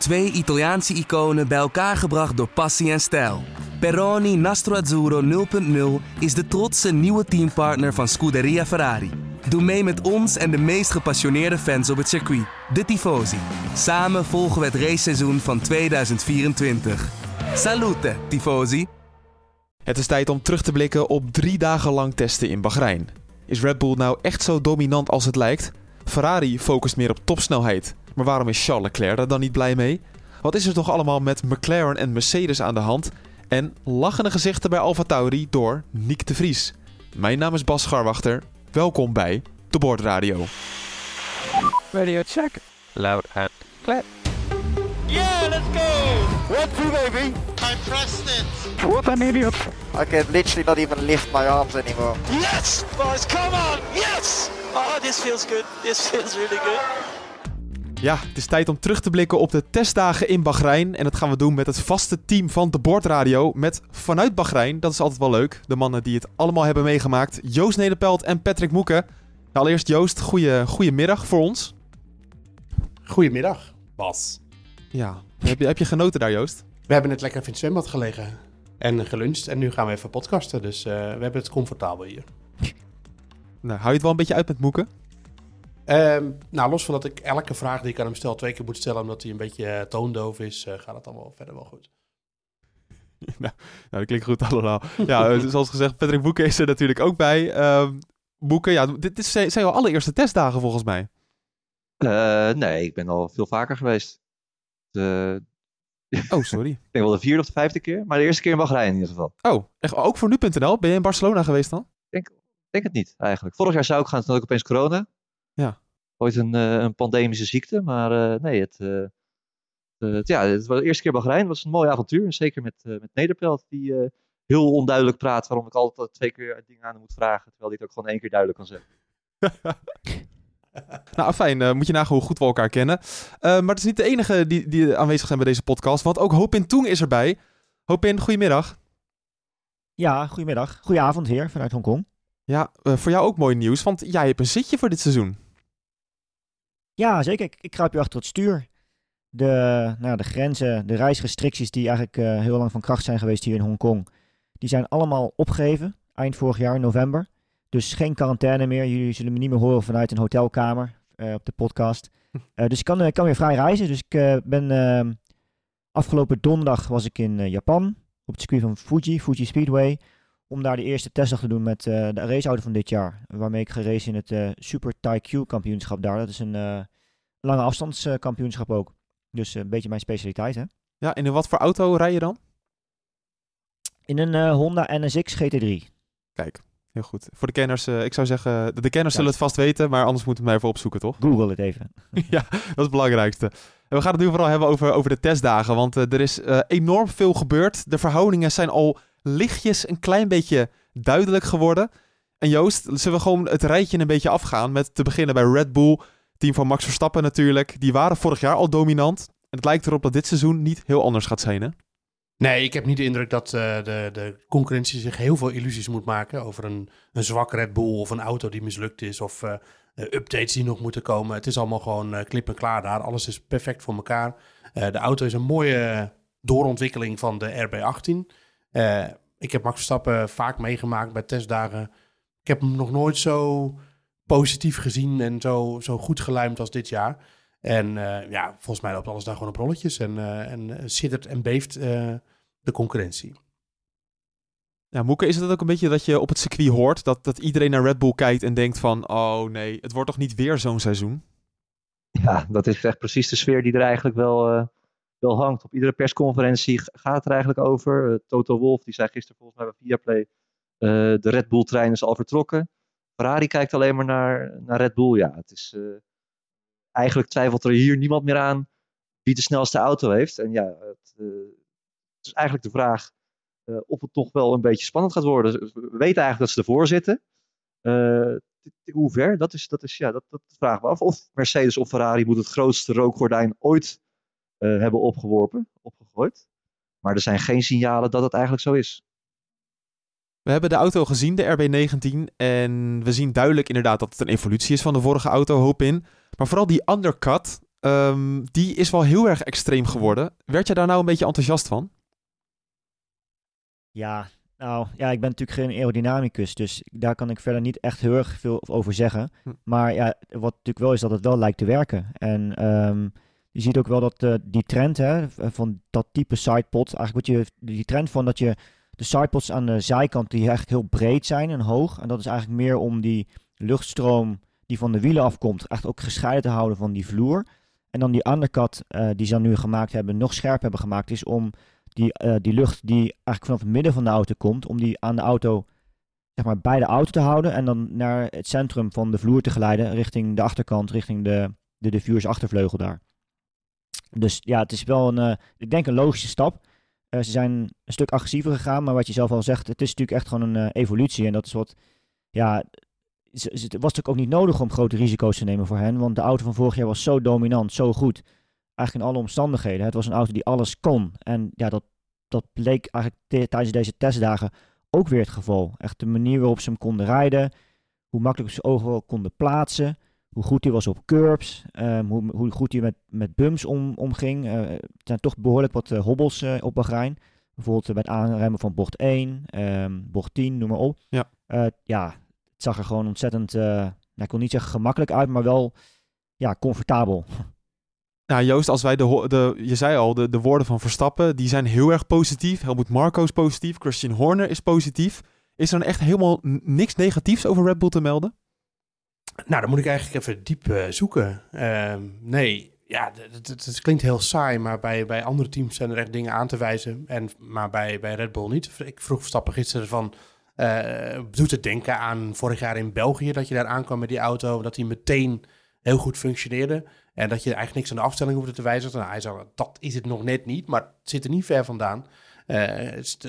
Twee Italiaanse iconen bij elkaar gebracht door passie en stijl. Peroni Nastro Azzurro 0.0 is de trotse nieuwe teampartner van Scuderia Ferrari. Doe mee met ons en de meest gepassioneerde fans op het circuit, de Tifosi. Samen volgen we het raceseizoen van 2024. Salute, Tifosi! Het is tijd om terug te blikken op drie dagen lang testen in Bahrein. Is Red Bull nou echt zo dominant als het lijkt? Ferrari focust meer op topsnelheid. Maar waarom is Charles Leclerc daar dan niet blij mee? Wat is er toch allemaal met McLaren en Mercedes aan de hand? En lachende gezichten bij AlphaTauri door Nick de Vries. Mijn naam is Bas Scharwachter. Welkom bij De Bordradio. Radio check. Loud and clear. Yeah, let's go! One, two, baby. I pressed it. What an idiot. I can literally not even lift my arms anymore. Yes, boys, come on! Yes! Oh, this feels good. This feels really good. Ja, het is tijd om terug te blikken op de testdagen in Bahrein. En dat gaan we doen met het vaste team van de Bordradio. Met vanuit Bahrein, dat is altijd wel leuk. De mannen die het allemaal hebben meegemaakt. Joost Nederpelt en Patrick Moeken. Allereerst Joost, goeie, goedemiddag voor ons. Goedemiddag, Bas. Ja, heb je, heb je genoten daar Joost? We hebben net lekker even in het zwembad gelegen en geluncht. En nu gaan we even podcasten, dus eh, we hebben het comfortabel hier. Nou, hou je het wel een beetje uit met Moeken? Ehm, nou, los van dat ik elke vraag die ik aan hem stel twee keer moet stellen... omdat hij een beetje eh, toondoof is, eh, gaat het allemaal verder wel goed. nou, nou, dat klinkt goed allemaal. Ja, eh, zoals gezegd, Patrick Boeken is er natuurlijk ook bij. Ehm Boeken, ja, dit is, zijn jouw allereerste testdagen volgens mij. Eh, nee, ik ben al veel vaker geweest. De, Oh, sorry. ik denk wel de vierde of de vijfde keer, maar de eerste keer in Bahrein in ieder geval. Oh, echt, ook voor nu.nl? Ben je in Barcelona geweest dan? Ik denk het niet, eigenlijk. Vorig jaar zou ik gaan, toen had ik opeens corona. Ja. Ooit een, eh, een pandemische ziekte, maar eh, nee, het, eh, het, ja, het was de eerste keer Bahrein. Het was een mooi avontuur, zeker met, eh, met Nederpelt, die eh, heel onduidelijk praat, waarom ik altijd twee keer dingen aan hem moet vragen, terwijl hij het ook gewoon één keer duidelijk kan zeggen. Nou, fijn. eh, moet je nagaan hoe goed we elkaar kennen. Eh, maar het is niet de enige die, die aanwezig zijn bij deze podcast, want ook Hopin Toeng is erbij. Hopin, goedemiddag. Ja, goedemiddag. Goedenavond hier vanuit Hongkong. Ja, eh, voor jou ook mooi nieuws, want jij hebt een zitje voor dit seizoen. Ja, zeker. Ik, ik kruip hier achter het stuur. De, nou, de grenzen, de reisrestricties die eigenlijk eh, heel lang van kracht zijn geweest hier in Hongkong, die zijn allemaal opgegeven eind vorig jaar, in november. Dus geen quarantaine meer. Jullie zullen me niet meer horen vanuit een hotelkamer eh, op de podcast. Dus ik kan, ik kan weer vrij reizen. Dus ik ben ehm, afgelopen donderdag was ik in Japan op het circuit van Fuji, Fuji Speedway. Om daar de eerste testdag te doen met eh, de raceauto van dit jaar. Waarmee ik gereisd in het eh, Super TIQ kampioenschap daar. Dat is een eh, lange afstandskampioenschap ook. Dus een beetje mijn specialiteit hè. Ja, en in wat voor auto rij je dan? In een Honda NSX GT3. Kijk, heel goed. Voor de kenners, ik zou zeggen, de, de kenners zullen het vast weten, maar anders moeten we hem even opzoeken, toch? Google het even. ja, dat is het belangrijkste. En we gaan het nu vooral hebben over, over de testdagen, want er is enorm veel gebeurd. De verhoudingen zijn al lichtjes een klein beetje duidelijk geworden. En Joost, zullen we gewoon het rijtje een beetje afgaan met te beginnen bij Red Bull, team van Max Verstappen natuurlijk. Die waren vorig jaar al dominant. En het lijkt erop dat dit seizoen niet heel anders gaat zijn, hè? Nee, ik heb niet de indruk dat eh, de, de concurrentie zich heel veel illusies moet maken over een, een zwak Red Bull of een auto die mislukt is of eh, eh, updates die nog moeten komen. Het is allemaal gewoon eh, klip en klaar daar. Alles is perfect voor elkaar. De auto is een mooie doorontwikkeling van de RB18. Eh, ik heb Max Verstappen vaak meegemaakt bij testdagen. Ik heb hem nog nooit zo positief gezien en zo, zo goed geluimd als dit jaar. En eh, ja, volgens mij loopt alles daar gewoon op rolletjes en, eh en siddert en beeft eh, de concurrentie. Ja, Moeke, is het ook een beetje dat je op het circuit hoort dat, dat iedereen naar Red Bull kijkt en denkt van, oh nee, het wordt toch niet weer zo'n seizoen? Ja, dat is echt precies de sfeer die er eigenlijk wel, eh, wel hangt. Op iedere persconferentie gaat het er eigenlijk over. Eh, Toto Wolff, die zei gisteren volgens mij bij Viaplay, eh de Red Bull-trein is al vertrokken. Ferrari kijkt alleen maar naar, naar Red Bull. Ja, het is, eh, eigenlijk twijfelt er hier niemand meer aan wie de snelste auto heeft. En ja, het, het is eigenlijk de vraag of het toch wel een beetje spannend gaat worden. We weten eigenlijk dat ze ervoor zitten. Hoe ver? Dat, is, dat, is, ja, dat, dat vragen we af. Of Mercedes of Ferrari moet het grootste rookgordijn ooit hebben opgeworpen, opgegooid. Maar er zijn geen signalen dat het eigenlijk zo is. We hebben de auto gezien, de RB19, en we zien duidelijk inderdaad dat het een evolutie is van de vorige auto, hoop in. Maar vooral die undercut, Ehm, die is wel heel erg extreem geworden. Werd jij daar nou een beetje enthousiast van? Ja, nou ja, ik ben natuurlijk geen aerodynamicus, dus daar kan ik verder niet echt heel erg veel over zeggen. Hm. Maar ja, wat natuurlijk wel is dat het wel lijkt te werken. En ehm, je ziet ook wel dat eh, die trend hè, van dat type sidepod, eigenlijk wat je, die trend van dat je de sidepods aan de zijkant die eigenlijk heel breed zijn en hoog. En dat is eigenlijk meer om die luchtstroom die van de wielen afkomt, echt ook gescheiden te houden van die vloer. En dan die undercut eh, die ze dan nu gemaakt hebben, nog scherp hebben gemaakt, is om die, eh, die lucht die eigenlijk vanaf het midden van de auto komt, om die aan de auto, zeg maar, bij de auto te houden en dan naar het centrum van de vloer te geleiden, richting de achterkant, richting de, de achtervleugel daar. Dus ja, het is wel een, eh, ik denk een logische stap. Eh, ze zijn een stuk agressiever gegaan, maar wat je zelf al zegt, het is natuurlijk echt gewoon een eh, evolutie. En dat is wat, ja, het was natuurlijk ook niet nodig om grote risico's te nemen voor hen, want de auto van vorig jaar was zo dominant, zo goed. Eigenlijk in alle omstandigheden. Het was een auto die alles kon. En ja, dat, dat bleek eigenlijk tijdens deze testdagen ook weer het geval. Echt de manier waarop ze hem konden rijden, hoe makkelijk ze overal konden plaatsen, hoe goed hij was op curbs, ehm, hoe, hoe goed hij met, met bumps om, omging. Eh, er zijn toch behoorlijk wat eh, hobbels eh, op Bahrein. Bijvoorbeeld bij het aanremmen van bocht 1, ehm, bocht 10, noem maar op. Ja. Ja, het zag er gewoon ontzettend, nou, ik wil niet zeggen gemakkelijk uit, maar wel ja, comfortabel. Nou, Joost, als wij de, de je zei al, de, de woorden van Verstappen, die zijn heel erg positief. Helmut Marko is positief, Christian Horner is positief. Is er dan echt helemaal niks negatiefs over Red Bull te melden? Nou, dan moet ik eigenlijk even diep eh, zoeken. Ehm, nee, ja, het- klinkt heel saai, maar bij, bij andere teams zijn er echt dingen aan te wijzen. En, maar bij, bij Red Bull niet. Ik vroeg Verstappen gisteren van, eh, doet het denken aan vorig jaar in België, dat je daar aankwam met die auto, dat hij meteen heel goed functioneerde. En dat je eigenlijk niks aan de afstelling hoefde te wijzigen. Nou, hij zei, dat is het nog net niet, maar het zit er niet ver vandaan. Eh,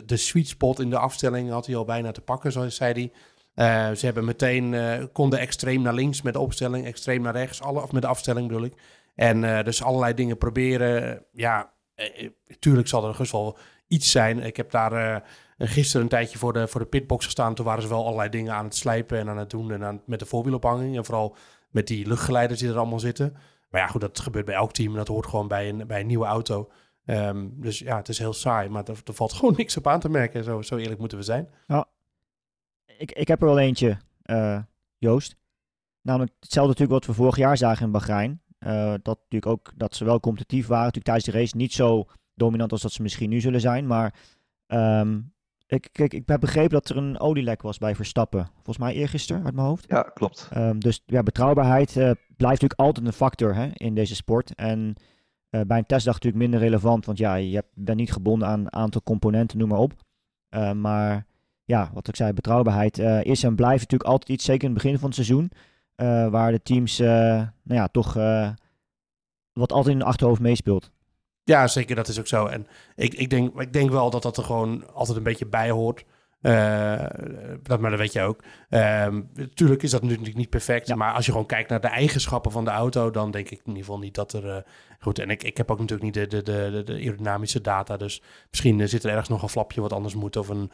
de sweet spot in de afstelling had hij al bijna te pakken, zoals zei hij. Eh, ze hebben meteen, eh, konden extreem naar links met de opstelling, extreem naar rechts, alle, of met de afstelling bedoel ik. En eh, dus allerlei dingen proberen. Ja, eh, eh, tuurlijk zal er dus wel iets zijn. Ik heb daar gisteren een tijdje voor de, voor de pitbox gestaan. Toen waren ze wel allerlei dingen aan het slijpen en aan het doen. En aan, met de voorwielophanging. En vooral met die luchtgeleiders die er allemaal zitten. Maar ja, goed, dat gebeurt bij elk team. Dat hoort gewoon bij een, bij een nieuwe auto. Ehm, dus ja, het is heel saai. Maar er, valt gewoon niks op aan te merken. Zo, zo eerlijk moeten we zijn. Ik, ik heb er wel eentje, eh, Joost. Namelijk hetzelfde natuurlijk wat we vorig jaar zagen in Bahrein. Eh, dat natuurlijk ook dat ze wel competitief waren. Natuurlijk tijdens de race niet zo dominant als dat ze misschien nu zullen zijn. Maar ehm, ik, kijk, ik heb begrepen dat er een olielek was bij Verstappen. Volgens mij eergisteren uit mijn hoofd. Ja, klopt. Ehm, dus ja, betrouwbaarheid eh, blijft natuurlijk altijd een factor hè, in deze sport. En bij een testdag natuurlijk minder relevant, want ja, je bent niet gebonden aan een aantal componenten, noem maar op. Maar ja, wat ik zei, betrouwbaarheid eh, is en blijft natuurlijk altijd iets, zeker in het begin van het seizoen, eh, waar de teams eh, nou ja, toch wat altijd in de achterhoofd meespeelt. Ja, zeker, dat is ook zo. En ik, ik, denk, ik denk wel dat dat er gewoon altijd een beetje bij hoort. Eh, dat, maar dat weet je ook. Ehm tuurlijk is dat natuurlijk niet perfect. Ja. Maar als je gewoon kijkt naar de eigenschappen van de auto, dan denk ik in ieder geval niet dat er. eh, goed, en ik, ik heb ook natuurlijk niet de, de, de, de, aerodynamische data. Dus misschien eh, zit er ergens nog een flapje wat anders moet. Of, een,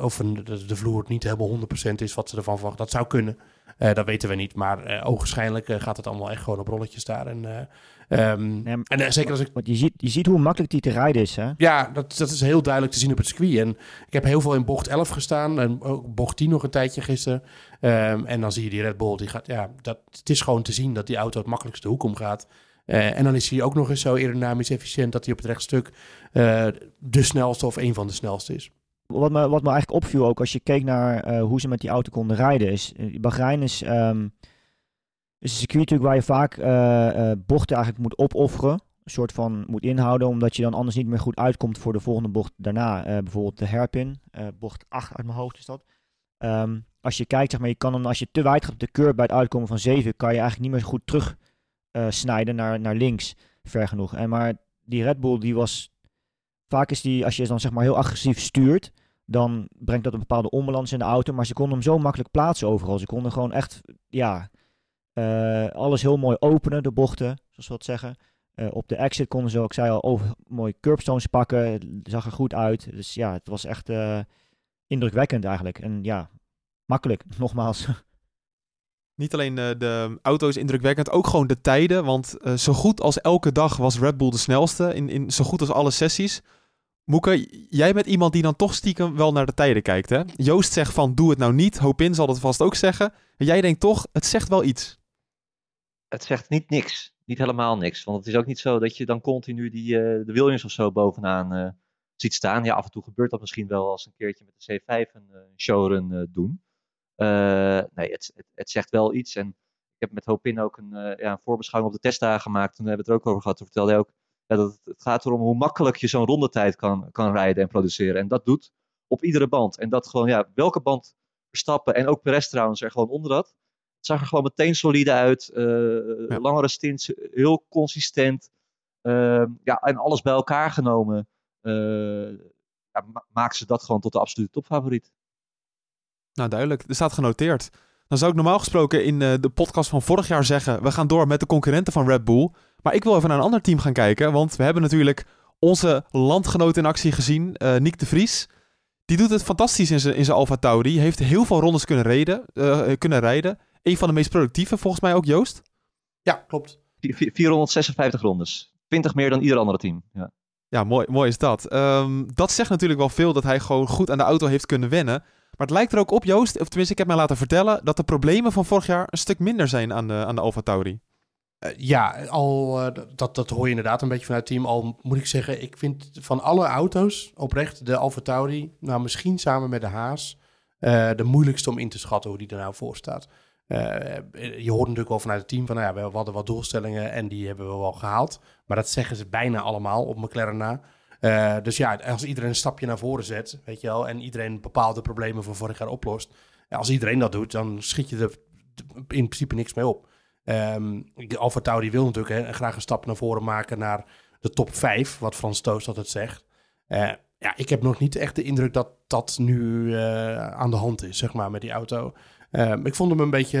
of een, de, de vloer niet helemaal 100% is wat ze ervan verwachten. Dat zou kunnen. Eh, dat weten we niet. Maar eh ogenschijnlijk eh, gaat het allemaal echt gewoon op rolletjes daar. En, eh, ehm, en zeker als ik Want je ziet, je ziet hoe makkelijk die te rijden is. Hè? ja, dat, dat is heel duidelijk te zien op het circuit. En ik heb heel veel in bocht 11 gestaan. En ook bocht 10 nog een tijdje gisteren. Ehm, en dan zie je die Red Bull. Die gaat, ja, dat, het is gewoon te zien dat die auto het makkelijkste hoek omgaat. Eh, en dan is hij ook nog eens zo aerodynamisch efficiënt... dat hij op het rechtstuk de snelste of een van de snelste is. Wat me, wat me eigenlijk opviel ook als je keek naar eh, hoe ze met die auto konden rijden, is uh, Bahrein is, ehm, is een circuit waar je vaak eh, eh, bochten eigenlijk moet opofferen. Een soort van moet inhouden, omdat je dan anders niet meer goed uitkomt voor de volgende bocht daarna. Eh, bijvoorbeeld de hairpin, eh, bocht 8 uit mijn hoofd is dat. Ehm, als je kijkt, zeg maar, je kan dan, als je te wijd gaat op de curve bij het uitkomen van 7, kan je eigenlijk niet meer goed terug eh, snijden naar, naar links, ver genoeg. En maar die Red Bull, die was, vaak is die, als je dan zeg maar heel agressief stuurt, dan brengt dat een bepaalde onbalans in de auto. Maar ze konden hem zo makkelijk plaatsen overal. Ze konden gewoon echt, ja, eh, alles heel mooi openen, de bochten, zoals we dat zeggen. Eh, op de exit konden ze ook, zei al, over, mooi curbstones pakken. Het zag er goed uit. Dus ja, het was echt eh, indrukwekkend eigenlijk. En ja, makkelijk, nogmaals. Niet alleen eh, de auto is indrukwekkend, ook gewoon de tijden. Want eh, zo goed als elke dag was Red Bull de snelste. In, in zo goed als alle sessies. Moeke, jij bent iemand die dan toch stiekem wel naar de tijden kijkt, hè? Joost zegt van, doe het nou niet. Hopin zal dat vast ook zeggen. En jij denkt toch, het zegt wel iets. Het zegt niet niks. Niet helemaal niks. Want het is ook niet zo dat je dan continu die, eh, de Williams of zo bovenaan ziet staan. Ja, af en toe gebeurt dat misschien wel als een keertje met de C5 een showrun doen. Eh, nee, het, het, het zegt wel iets. En ik heb met Hopin ook een, eh, ja, een voorbeschouwing op de testdagen gemaakt. Toen hebben we het er ook over gehad. Toen vertelde hij ook ja, dat het, het gaat erom hoe makkelijk je zo'n rondetijd kan, kan rijden en produceren. En dat doet op iedere band. En dat gewoon, ja, welke band Verstappen en ook Perez trouwens er gewoon onder had. Het zag er gewoon meteen solide uit. eh, Ja. Langere stints, heel consistent. Ehm, ja, en alles bij elkaar genomen. eh ja, ma- maakt ze dat gewoon tot de absolute topfavoriet. Nou, duidelijk. Er staat genoteerd. Dan zou ik normaal gesproken in eh, de podcast van vorig jaar zeggen... we gaan door met de concurrenten van Red Bull. Maar ik wil even naar een ander team gaan kijken. Want we hebben natuurlijk onze landgenoot in actie gezien, eh Nick de Vries. Die doet het fantastisch in zijn, in zijn Alfa Tauri. Heeft heel veel rondes kunnen, reden, eh, kunnen rijden. Een van de meest productieve, volgens mij ook Joost. Ja, klopt. Vi- vi- 456 rondes. 20 meer dan ieder andere team. Ja. Ja, mooi, mooi is dat. Ehm, dat zegt natuurlijk wel veel dat hij gewoon goed aan de auto heeft kunnen wennen. Maar het lijkt er ook op, Joost, of tenminste ik heb mij laten vertellen... dat de problemen van vorig jaar een stuk minder zijn aan de, aan de Alfa Tauri. Eh, ja, al, eh, dat, dat hoor je inderdaad een beetje vanuit het team. Al moet ik zeggen, ik vind van alle auto's oprecht de Alfa Tauri, nou misschien samen met de Haas, eh, de moeilijkste om in te schatten hoe die er nou voor staat. Je hoort natuurlijk wel vanuit het team van, nou ja, we hadden wat doelstellingen en die hebben we wel gehaald. Maar dat zeggen ze bijna allemaal op McLaren na. Eh, dus ja, als iedereen een stapje naar voren zet, weet je wel, en iedereen bepaalde problemen van vorig jaar oplost. als iedereen dat doet, dan schiet je er in principe niks mee op. Ehm Alfa wil natuurlijk hè, graag een stap naar voren maken naar de top 5, wat Frans Toos altijd zegt. Eh, ja, ik heb nog niet echt de indruk dat dat nu eh, aan de hand is, zeg maar, met die auto. Ehm, ik vond hem een beetje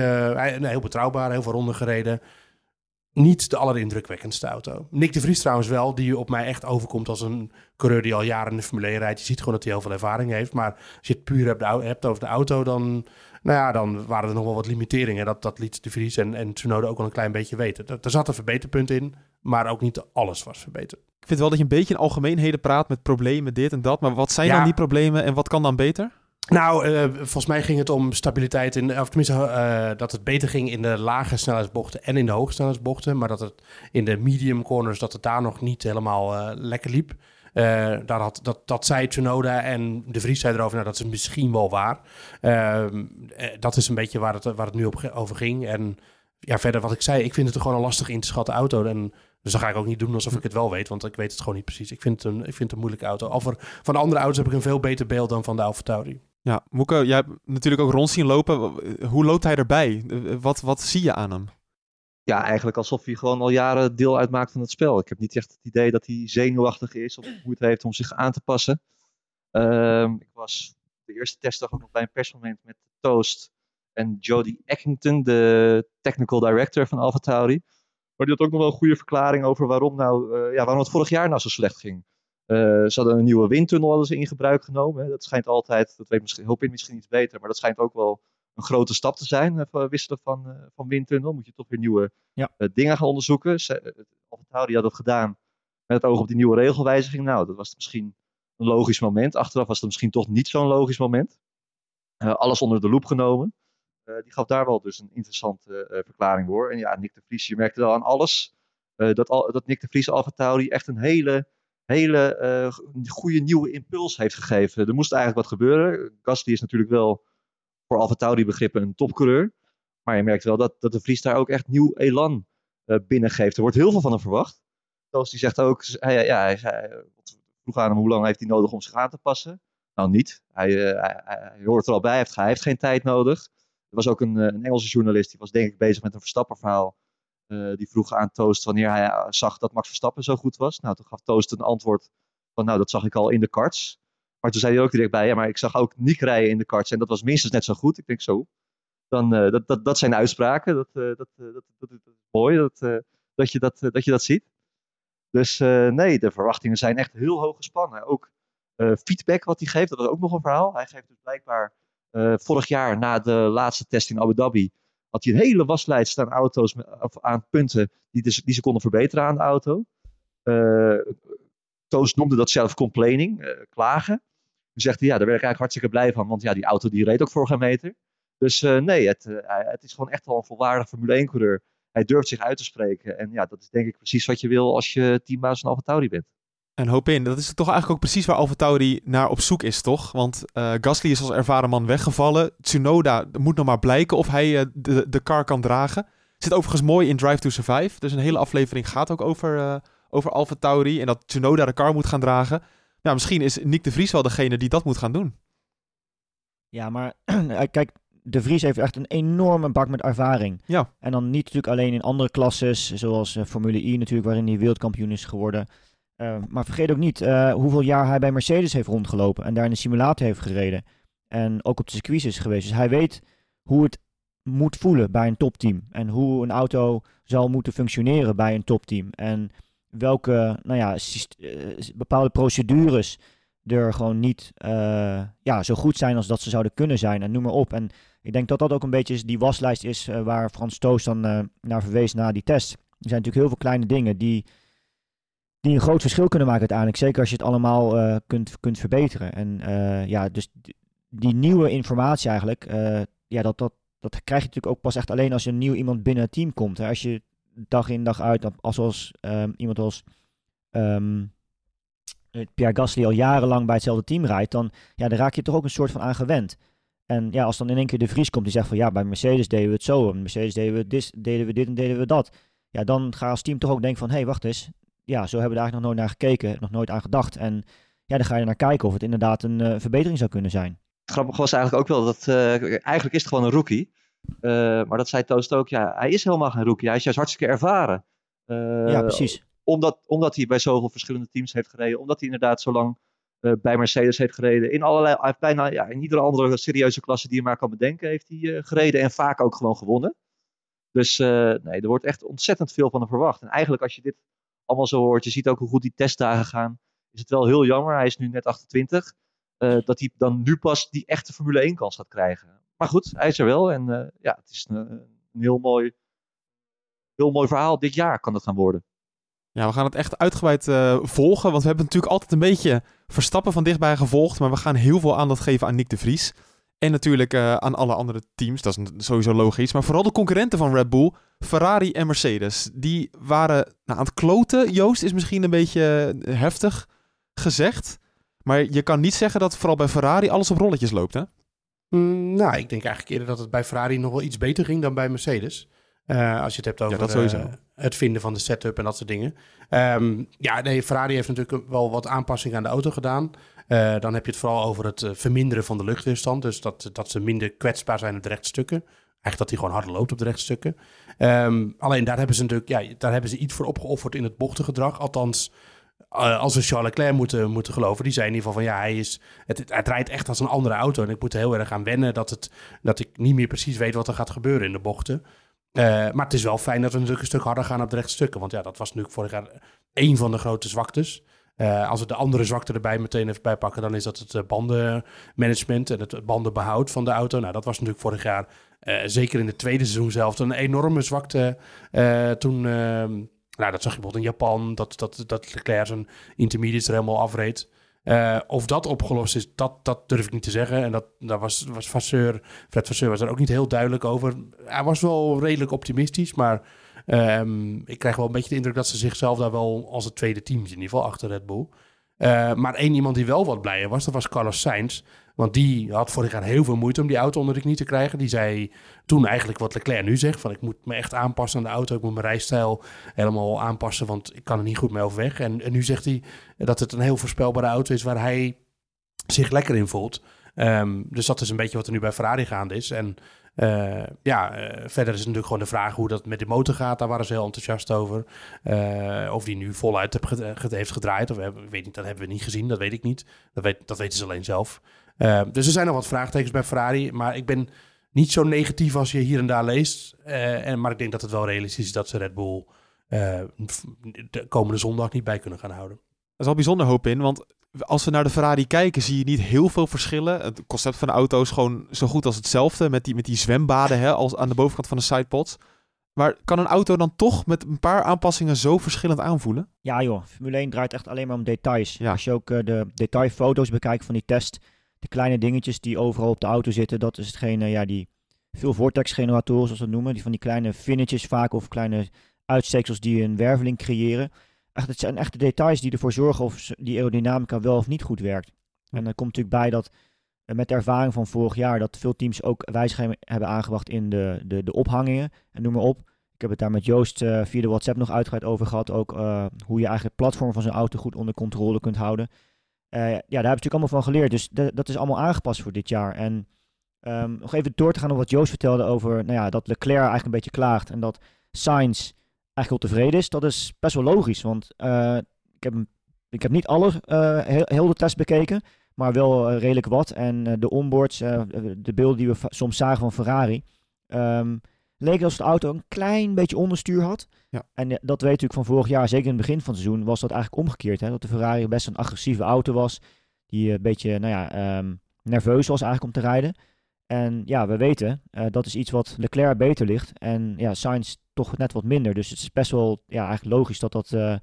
heel betrouwbaar, heel veel ronden gereden. Niet de allerindrukwekkendste auto. Nick de Vries trouwens wel, die op mij echt overkomt als een coureur die al jaren in de Formule 1 rijdt. Je ziet gewoon dat hij heel veel ervaring heeft. Maar als je het puur hebt, over de auto, dan, nou ja, dan waren er nog wel wat limiteringen. Dat, dat liet de Vries en, en Tsunoda ook wel een klein beetje weten. Er, er zat een verbeterpunt in, maar ook niet alles was verbeterd. Ik vind wel dat je een beetje in algemeenheden praat met problemen, dit en dat. Maar wat zijn Ja. dan die problemen en wat kan dan beter? Nou, eh, volgens mij ging het om stabiliteit in, of tenminste eh, dat het beter ging in de lage snelheidsbochten en in de hoge snelheidsbochten, maar dat het in de medium corners dat het daar nog niet helemaal eh, lekker liep. Daar had, dat, dat zei Tsunoda en de Vries zei erover, nou dat is misschien wel waar. Ehm, eh, dat is een beetje waar het, waar het nu op, over ging. En ja, verder wat ik zei, ik vind het gewoon een lastig in te schatten auto. En dus dan ga ik ook niet doen alsof ik het wel weet, want ik weet het gewoon niet precies. Ik vind het een, ik vind het een moeilijke auto. Al van de andere auto's heb ik een veel beter beeld dan van de Alfa Tauri. Ja, Moeke, jij hebt natuurlijk ook rond zien lopen. Hoe loopt hij erbij? Wat, wat zie je aan hem? ja, eigenlijk alsof hij gewoon al jaren deel uitmaakt van het spel. Ik heb niet echt het idee dat hij zenuwachtig is of moeite heeft om zich aan te passen. Ehm, ik was de eerste testdag ook nog bij een persmoment met Toast en Jody Eckington, de technical director van Alfa Tauri. Maar die had ook nog wel een goede verklaring over waarom, nou, eh, ja, waarom het vorig jaar nou zo slecht ging. Eh, ze hadden een nieuwe windtunnel hadden ze in gebruik genomen. Hè. Dat schijnt altijd, dat weet misschien, misschien iets beter, maar dat schijnt ook wel een grote stap te zijn. Even wisselen van, eh, van windtunnel. Moet je toch weer nieuwe Ja. eh, dingen gaan onderzoeken. Ze, eh, Alfa Tauri had dat gedaan met het oog op die nieuwe regelwijziging. Nou, dat was misschien een logisch moment. Achteraf was het misschien toch niet zo'n logisch moment. Eh, alles onder de loep genomen. Eh, die gaf daar wel dus een interessante eh, verklaring voor. En ja, Nick de Vries, je merkte wel aan alles eh, dat, al, dat Nick de Vries Alfa Tauri echt een hele, hele eh, goede nieuwe impuls heeft gegeven. Er moest eigenlijk wat gebeuren. Gasly is natuurlijk wel voor Alfa Tauri begrippen een topcoureur. Maar je merkt wel dat, dat de Vries daar ook echt nieuw elan eh, binnengeeft. Er wordt heel veel van hem verwacht. Zoals die zegt ook, hij, ja, hij, eh, vroeg aan hem hoe lang heeft hij nodig om zich aan te passen. Nou, niet. Hij, eh, hij, hij- hij hoort er al bij, hij heeft, hij heeft geen tijd nodig. Er was ook een, een Engelse journalist, die was denk ik bezig met een Verstappen-verhaal. Eh, die vroeg aan Toast wanneer hij eh, zag dat Max Verstappen zo goed was. Nou, toen gaf Toast een antwoord van, nou, dat zag ik al in de karts. Maar toen zei hij ook direct bij, ja, maar ik zag ook Nick rijden in de karts en dat was minstens net zo goed. Ik denk zo. Dan, eh, dat, dat, dat zijn uitspraken. Dat, eh, dat, eh, dat, dat, is mooi dat, eh, dat, je dat, eh, dat je dat ziet. Dus eh, nee, de verwachtingen zijn echt heel hoog gespannen. Ook eh, feedback wat hij geeft, dat is ook nog een verhaal. Hij geeft dus blijkbaar eh, vorig jaar na de laatste test in Abu Dhabi had hij een hele waslijst aan auto's, of aan punten die, dus, die ze konden verbeteren aan de auto. Eh Toos noemde dat zelf complaining, eh, klagen. Toen zegt hij, ja, daar ben ik eigenlijk hartstikke blij van, want ja, die auto die reed ook voor geen meter. Dus eh, nee, het, hij- het is gewoon echt wel een volwaardig Formule 1-coureur. Hij durft zich uit te spreken. En ja, dat is denk ik precies wat je wil als je teambaas van AlphaTauri bent. En hoop in. Dat is toch eigenlijk ook precies waar AlphaTauri naar op zoek is, toch? Want eh, Gasly is als ervaren man weggevallen. Tsunoda moet nog maar blijken of hij eh, de, de car kan dragen. Zit overigens mooi in Drive to Survive. Dus een hele aflevering gaat ook over, eh over AlphaTauri. En dat Tsunoda de car moet gaan dragen. Nou, misschien is Nick de Vries wel degene die dat moet gaan doen. Ja, maar kijk, De Vries heeft echt een enorme bak met ervaring. Ja. En dan niet natuurlijk alleen in andere klasses, zoals Formule I natuurlijk, waarin hij wereldkampioen is geworden. Eh, maar vergeet ook niet eh, hoeveel jaar hij bij Mercedes heeft rondgelopen en daar in de simulator heeft gereden. En ook op de circuits is geweest. Dus hij weet hoe het moet voelen bij een topteam. En hoe een auto zal moeten functioneren bij een topteam. En welke nou ja, eh, bepaalde procedures er gewoon niet eh, ja, zo goed zijn als dat ze zouden kunnen zijn. En noem maar op. En ik denk dat dat ook een beetje die waslijst is waar Frans Toos dan naar verwees na die test. Er zijn natuurlijk heel veel kleine dingen die, die een groot verschil kunnen maken uiteindelijk. Zeker als je het allemaal eh, kunt, kunt verbeteren. En eh, ja, dus die, nieuwe informatie eigenlijk, eh, ja, dat, dat, dat krijg je natuurlijk ook pas echt alleen als er nieuw iemand binnen het team komt. Hè. Als je dag in dag uit, als, als ehm, iemand als eh, Pierre Gasly al jarenlang bij hetzelfde team rijdt, dan, ja, dan raak je toch ook een soort van aan gewend. En ja, als dan in één keer de Vries komt die zegt van ja, bij Mercedes deden we het zo, en Mercedes deden we dit, deden we dit en deden we dat. Ja, dan ga je als team toch ook denken van hé, hey, wacht eens. Ja, zo hebben we daar eigenlijk nog nooit naar gekeken, nog nooit aan gedacht. En ja, dan ga je er naar kijken of het inderdaad een eh, verbetering zou kunnen zijn. Grappig was eigenlijk ook wel dat, eh, eigenlijk is het gewoon een rookie. Eh, maar dat zei Toost ook, ja, hij is helemaal geen rookie. Hij is juist hartstikke ervaren. Ja, precies. Omdat, omdat hij bij zoveel verschillende teams heeft gereden. Omdat hij inderdaad zo lang bij Mercedes heeft gereden. In allerlei, bijna ja, in iedere andere serieuze klasse die je maar kan bedenken, heeft hij gereden. En vaak ook gewoon gewonnen. Dus nee, er wordt echt ontzettend veel van hem verwacht. En eigenlijk als je dit allemaal zo hoort, je ziet ook hoe goed die testdagen gaan. Is het wel heel jammer, hij is nu net 28. eh, dat hij dan nu pas die echte Formule 1 kans gaat krijgen. Maar goed, hij is er wel. En eh, ja, het is een, heel mooi, heel mooi verhaal. Dit jaar kan het gaan worden. Ja, we gaan het echt uitgebreid eh, volgen. Want we hebben natuurlijk altijd een beetje Verstappen van dichtbij gevolgd. Maar we gaan heel veel aandacht geven aan Nick de Vries. En natuurlijk eh, aan alle andere teams. Dat is sowieso logisch. Maar vooral de concurrenten van Red Bull, Ferrari en Mercedes. Die waren nou, aan het kloten. Joost is misschien een beetje eh, heftig gezegd. Maar je kan niet zeggen dat vooral bij Ferrari alles op rolletjes loopt, hè? Mm, nou, ik denk eigenlijk eerder dat het bij Ferrari nog wel iets beter ging dan bij Mercedes. Eh, als je het hebt over eh, het vinden van de setup en dat soort dingen. Ehm, ja, nee, Ferrari heeft natuurlijk wel wat aanpassingen aan de auto gedaan. Eh, dan heb je het vooral over het eh, verminderen van de luchtweerstand. Dus dat, dat ze minder kwetsbaar zijn op de rechtstukken. Eigenlijk dat hij gewoon harder loopt op de rechtstukken. Ehm, alleen daar hebben ze natuurlijk ja, daar hebben ze iets voor opgeofferd in het bochtengedrag. Althans, eh, als we Charles Leclerc moeten, moeten geloven. Die zei in ieder geval van ja, hij, is, het, rijdt echt als een andere auto. En ik moet er heel erg aan wennen dat, het, dat ik niet meer precies weet wat er gaat gebeuren in de bochten. Maar het is wel fijn dat we natuurlijk een stuk harder gaan op de rechtstukken. Want ja, dat was natuurlijk vorig jaar één van de grote zwaktes. Eh, als we de andere zwakte erbij meteen even bijpakken, dan is dat het eh, bandenmanagement en het bandenbehoud van de auto. Nou, dat was natuurlijk vorig jaar, eh, zeker in het tweede seizoen zelf, een enorme zwakte. toen, ehm, nou, dat zag je bijvoorbeeld in Japan, dat, dat, dat Leclerc zijn intermediates er helemaal afreed. Of dat opgelost is, dat, dat durf ik niet te zeggen. En dat, daar was, was Vasseur, Fred Vasseur was er ook niet heel duidelijk over. Hij was wel redelijk optimistisch, maar ehm, ik krijg wel een beetje de indruk dat ze zichzelf daar wel als het tweede team in ieder geval achter Red Bull. Eh, maar één iemand die wel wat blijer was, dat was Carlos Sainz. Want die had vorig jaar heel veel moeite om die auto onder de knie te krijgen. Die zei toen eigenlijk wat Leclerc nu zegt. Van ik moet me echt aanpassen aan de auto. Ik moet mijn rijstijl helemaal aanpassen, want ik kan er niet goed mee overweg. En, en nu zegt hij dat het een heel voorspelbare auto is waar hij zich lekker in voelt. Ehm, dus dat is een beetje wat er nu bij Ferrari gaande is. En eh, ja, eh, verder is natuurlijk gewoon de vraag hoe dat met de motor gaat. Daar waren ze heel enthousiast over. Eh, of die nu voluit heeft gedraaid. Of, hebben- ik weet niet, dat hebben we niet gezien. Dat weet ik niet. Dat, weet, dat weten ze alleen zelf. Eh, dus er zijn nog wat vraagtekens bij Ferrari. Maar ik ben niet zo negatief als je hier en daar leest. En, maar ik denk dat het wel realistisch is dat ze Red Bull de komende zondag niet bij kunnen gaan houden. Is al bijzonder hoop in, want als we naar de Ferrari kijken, zie je niet heel veel verschillen. Het concept van de auto is gewoon zo goed als hetzelfde, met die, met die zwembaden hè, als aan de bovenkant van de sidepods. Maar kan een auto dan toch met een paar aanpassingen zo verschillend aanvoelen? Ja joh, Formule 1 draait echt alleen maar om details. Ja. Als je ook eh, de detailfoto's bekijkt van die test, de kleine dingetjes die overal op de auto zitten, dat is hetgene, ja, die veel vortex-generatoren, zoals we het noemen, die van die kleine finnetjes vaak of kleine uitsteeksels die een werveling creëren. Echt, het zijn echte details die ervoor zorgen of ze- die aerodynamica wel of niet goed werkt. En er komt natuurlijk bij dat eh, met de ervaring van vorig jaar dat veel teams ook wijzigingen hebben aangebracht in de, de, de ophangingen en noem maar op. Ik heb het daar met Joost eh, via de WhatsApp nog uitgebreid over gehad. Ook eh, hoe je eigenlijk het platform van zo'n auto goed onder controle kunt houden. Ja, daar hebben we natuurlijk allemaal van geleerd. Dus dat is allemaal aangepast voor dit jaar. En ehm, nog even door te gaan op wat Joost vertelde over nou ja, dat Leclerc eigenlijk een beetje klaagt. En dat Sainz eigenlijk wel tevreden is. Dat is best wel logisch. Want eh, ik, heb, ik heb niet alle, eh, heel, heel de test bekeken. Maar wel eh, redelijk wat. En de onboards, de beelden die we soms zagen van Ferrari. ehm, leek alsof de auto een klein beetje onderstuur had. Ja. En dat weet natuurlijk van vorig jaar, zeker in het begin van het seizoen, was dat eigenlijk omgekeerd. Hè? Dat de Ferrari best een agressieve auto was. Die een beetje nou ja, ehm, nerveus was eigenlijk om te rijden. En ja, we weten, eh, dat is iets wat Leclerc beter ligt. En ja, Sainz toch net wat minder. Dus het is best wel ja, eigenlijk logisch dat, dat, eh,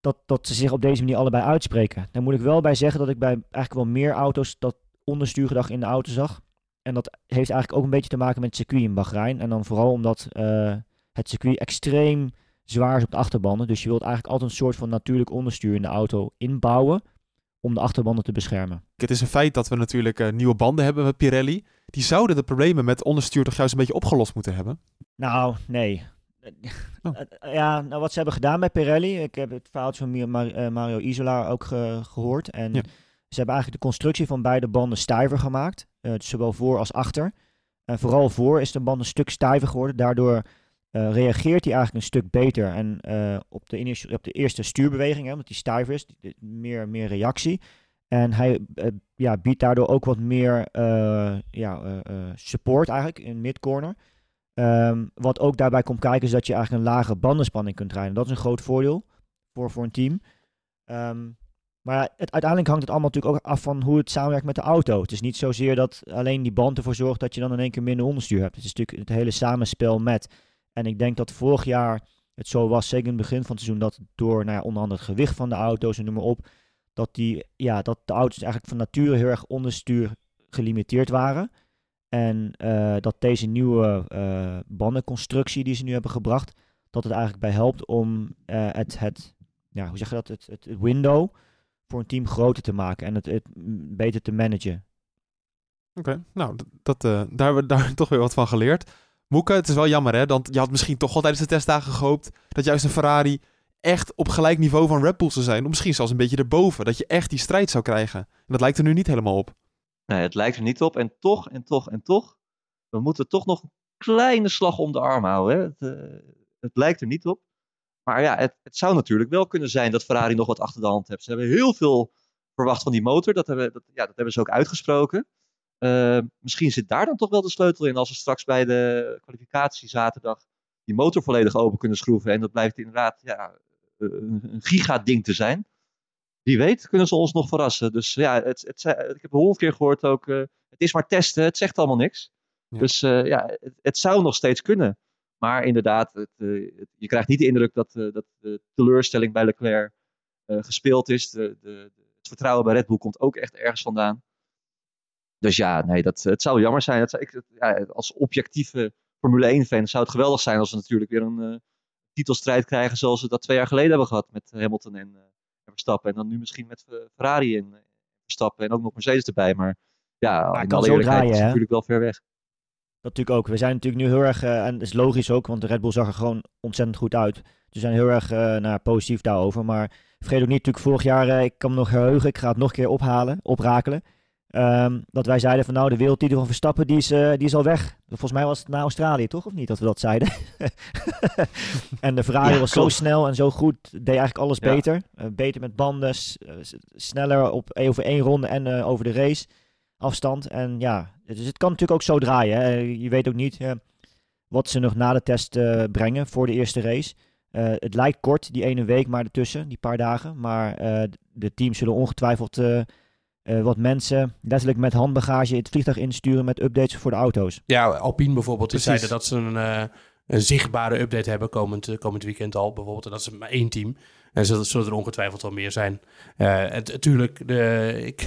dat, dat ze zich op deze manier allebei uitspreken. Daar moet ik wel bij zeggen dat ik bij eigenlijk wel meer auto's dat onderstuurgedrag in de auto zag. En dat heeft eigenlijk ook een beetje te maken met het circuit in Bahrein. En dan vooral omdat eh, het circuit extreem zwaar is op de achterbanden. Dus je wilt eigenlijk altijd een soort van natuurlijk onderstuur in de auto inbouwen om de achterbanden te beschermen. Het is een feit dat we natuurlijk eh, nieuwe banden hebben met Pirelli. Die zouden de problemen met onderstuur toch juist een beetje opgelost moeten hebben. Nou, nee. Oh. Eh, Ja, nou wat ze hebben gedaan bij Pirelli. Ik heb het verhaaltje van eh, Mario Isola ook ge- gehoord. En Ja. ze hebben eigenlijk de constructie van beide banden stijver gemaakt. Eh, zowel voor als achter. En vooral voor is de band een stuk stijver geworden. Daardoor eh, reageert hij eigenlijk een stuk beter. En eh, op, de op de eerste stuurbeweging, hè, omdat die stijver is, meer, meer reactie. En hij eh, ja, biedt daardoor ook wat meer ja, support eigenlijk in midcorner. Ehm, wat ook daarbij komt kijken is dat je eigenlijk een lage bandenspanning kunt rijden. Dat is een groot voordeel voor, voor een team. Ehm, maar het, uiteindelijk hangt het allemaal natuurlijk ook af van hoe het samenwerkt met de auto. Het is niet zozeer dat alleen die band ervoor zorgt dat je dan in één keer minder onderstuur hebt. Het is natuurlijk het hele samenspel met. En ik denk dat vorig jaar het zo was, zeker in het begin van het seizoen, dat door nou ja, onder andere het gewicht van de auto's en noem maar op, dat, die, ja, dat de auto's eigenlijk van nature heel erg onderstuur gelimiteerd waren. En eh, dat deze nieuwe eh, bandenconstructie die ze nu hebben gebracht, dat het eigenlijk bij helpt om eh, het, het, ja, hoe zeg je dat, het, het, het window voor een team groter te maken en het, het beter te managen. Oké, nou, dat, daar hebben we daar toch weer wat van geleerd. Moeke, het is wel jammer hè, want je had misschien toch al tijdens de testdagen gehoopt dat juist een Ferrari echt op gelijk niveau van Red Bull zou zijn. Of misschien zelfs een beetje erboven, dat je echt die strijd zou krijgen. En dat lijkt er nu niet helemaal op. Nee, het lijkt er niet op. En toch, en toch, en toch. We moeten toch nog een kleine slag om de arm houden. Hè? Het, eh, het lijkt er niet op. Maar ja, het, het zou natuurlijk wel kunnen zijn dat Ferrari nog wat achter de hand heeft. Ze hebben heel veel verwacht van die motor. Dat hebben, dat, ja, dat hebben ze ook uitgesproken. Eh, misschien zit daar dan toch wel de sleutel in. Als we straks bij de kwalificatie zaterdag die motor volledig open kunnen schroeven. En dat blijft inderdaad ja, een, een giga-ding te zijn wie weet kunnen ze ons nog verrassen. Dus ja, het, het, ik heb honderd keer gehoord ook, eh, het is maar testen, het zegt allemaal niks. Ja. Dus eh, ja, het, het zou nog steeds kunnen. Maar inderdaad, het, eh, je krijgt niet de indruk dat, eh, dat de teleurstelling bij Leclerc eh, gespeeld is. De, de- het vertrouwen bij Red Bull komt ook echt ergens vandaan. Dus ja, nee, dat, het zou jammer zijn. Dat ik, ja, als objectieve Formule 1-fan zou het geweldig zijn als we natuurlijk weer een eh, titelstrijd krijgen zoals we dat twee jaar geleden hebben gehad met Hamilton en, en Verstappen. En dan nu misschien met Ferrari en eh, Verstappen en ook nog Mercedes erbij. Maar ja, het in kan alle eerlijkheid draaien, is het natuurlijk wel ver weg. Dat natuurlijk ook. We zijn natuurlijk nu heel erg, en dat is logisch ook, want de Red Bull zag er gewoon ontzettend goed uit. Dus we zijn heel erg nou, positief daarover. Maar vergeet ook niet, natuurlijk vorig jaar, ik kan me nog heugen, ik ga het nog een keer ophalen, oprakelen. Ehm, dat wij zeiden van nou, de wereldtitel van Verstappen, die is, eh, die is al weg. Volgens mij was het naar Australië, toch? Of niet, dat we dat zeiden? en de Ferrari Ja, was zo snel en zo goed, deed eigenlijk alles Ja. beter. Eh, beter met banden, eh, sneller op, over één ronde en over de race afstand. En ja, dus het kan natuurlijk ook zo draaien. Hè. Je weet ook niet wat ze nog na de test brengen voor de eerste race. Het lijkt kort, die ene week maar ertussen, die paar dagen. Maar de teams zullen ongetwijfeld eh, wat mensen letterlijk met handbagage het vliegtuig insturen met updates voor de auto's. Ja, Alpine bijvoorbeeld, die zeiden dat ze een, eh, een zichtbare update hebben komend, eh, komend weekend al. Bijvoorbeeld, en dat is maar één team. En zullen, zullen er ongetwijfeld wel meer zijn. Natuurlijk, ik,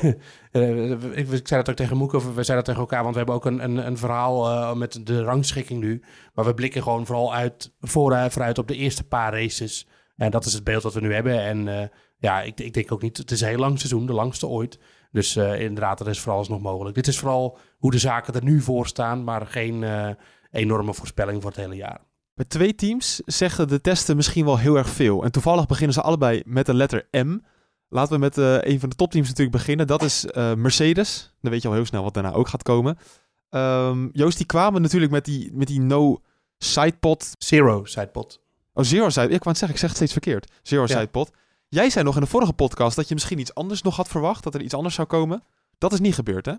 ik, ik zei dat ook tegen Moek, of we zeiden dat tegen elkaar, want we hebben ook een, een, een verhaal met de rangschikking nu. Maar we blikken gewoon vooral uit, vooruit, vooruit op de eerste paar races. En dat is het beeld wat we nu hebben. En ja, ik, ik denk ook niet, het is een heel lang seizoen, de langste ooit. Dus eh, inderdaad, dat is vooralsnog mogelijk. Dit is vooral hoe de zaken er nu voor staan, maar geen eh, enorme voorspelling voor het hele jaar. Bij twee teams zeggen de testen misschien wel heel erg veel. En toevallig beginnen ze allebei met de letter M. Laten we met eh, een van de topteams natuurlijk beginnen. Dat is Mercedes. Dan weet je al heel snel wat daarna ook gaat komen. Ehm, Joost, die kwamen natuurlijk met die, met die no sidepod. Zero, sidepot. Oh, zero side. Ik wou het zeggen, ik zeg het steeds verkeerd. Zero Ja. sidepod. Jij zei nog in de vorige podcast dat je misschien iets anders nog had verwacht. Dat er iets anders zou komen. Dat is niet gebeurd, hè?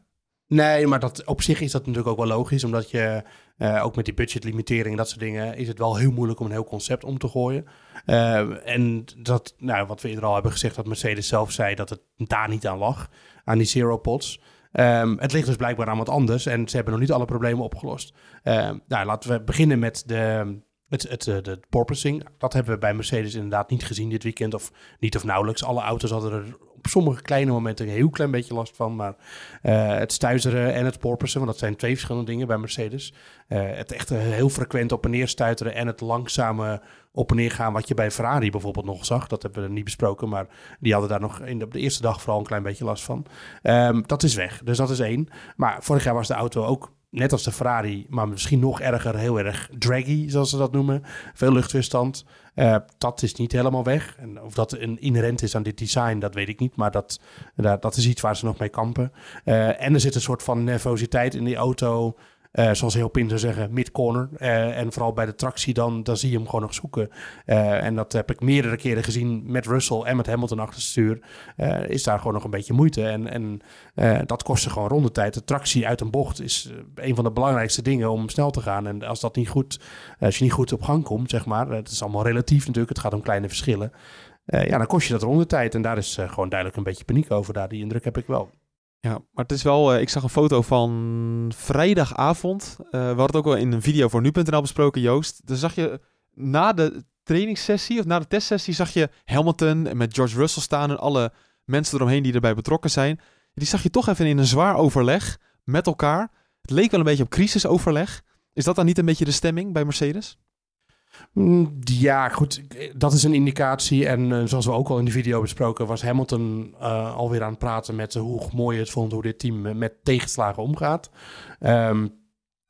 Nee, maar dat, op zich is dat natuurlijk ook wel logisch, omdat je eh, ook met die budgetlimitering en dat soort dingen is het wel heel moeilijk om een heel concept om te gooien. Eh, en dat, nou, wat we eerder al hebben gezegd, dat Mercedes zelf zei dat het daar niet aan lag, aan die zero pods. Ehm, het ligt dus blijkbaar aan wat anders en ze hebben nog niet alle problemen opgelost. Ehm, nou, laten we beginnen met de, het, het, eh, porpoising. Dat hebben we bij Mercedes inderdaad niet gezien dit weekend, of niet of nauwelijks. Alle auto's hadden er op sommige kleine momenten een heel klein beetje last van, maar eh, het stuiteren en het porpoisen, want dat zijn twee verschillende dingen bij Mercedes. Eh, het echt heel frequent op en neer stuiteren en het langzame op en neer gaan, wat je bij Ferrari bijvoorbeeld nog zag. Dat hebben we niet besproken, maar die hadden daar nog in de, op de eerste dag vooral een klein beetje last van. Ehm, dat is weg, dus dat is één. Maar vorig jaar was de auto ook net als de Ferrari, maar misschien nog erger, heel erg draggy, zoals ze dat noemen. Veel luchtweerstand. Eh, dat is niet helemaal weg. En of dat een inherent is aan dit design, dat weet ik niet. Maar dat, dat, dat is iets waar ze nog mee kampen. Eh, en er zit een soort van nervositeit in die auto. Eh, zoals heel Pin zou zeggen, mid-corner. Eh, en vooral bij de tractie, dan, dan zie je hem gewoon nog zoeken. Eh, en dat heb ik meerdere keren gezien met Russell en met Hamilton achter het stuur. Is daar gewoon nog een beetje moeite. En, en dat kost ze gewoon rondetijd. De tractie uit een bocht is een van de belangrijkste dingen om snel te gaan. En als dat niet goed, als je niet goed op gang komt, zeg maar. Het is allemaal relatief natuurlijk. Het gaat om kleine verschillen. Ja, dan kost je dat rondetijd. En daar is gewoon duidelijk een beetje paniek over. Daar, die indruk heb ik wel. Ja, maar het is wel... eh, ik zag een foto van vrijdagavond. Eh, we hadden het ook wel in een video voor nu.nl besproken, Joost. Dan zag je na de trainingssessie of na de testsessie... zag je Hamilton met George Russell staan... en alle mensen eromheen die erbij betrokken zijn. Die zag je toch even in een zwaar overleg met elkaar. Het leek wel een beetje op crisisoverleg. Is dat dan niet een beetje de stemming bij Mercedes? Mm, Ja, goed. Dat is een indicatie. En eh, zoals we ook al in de video besproken, was Hamilton eh, alweer aan het praten met eh, hoe mooi het vond hoe dit team met tegenslagen omgaat. Ehm,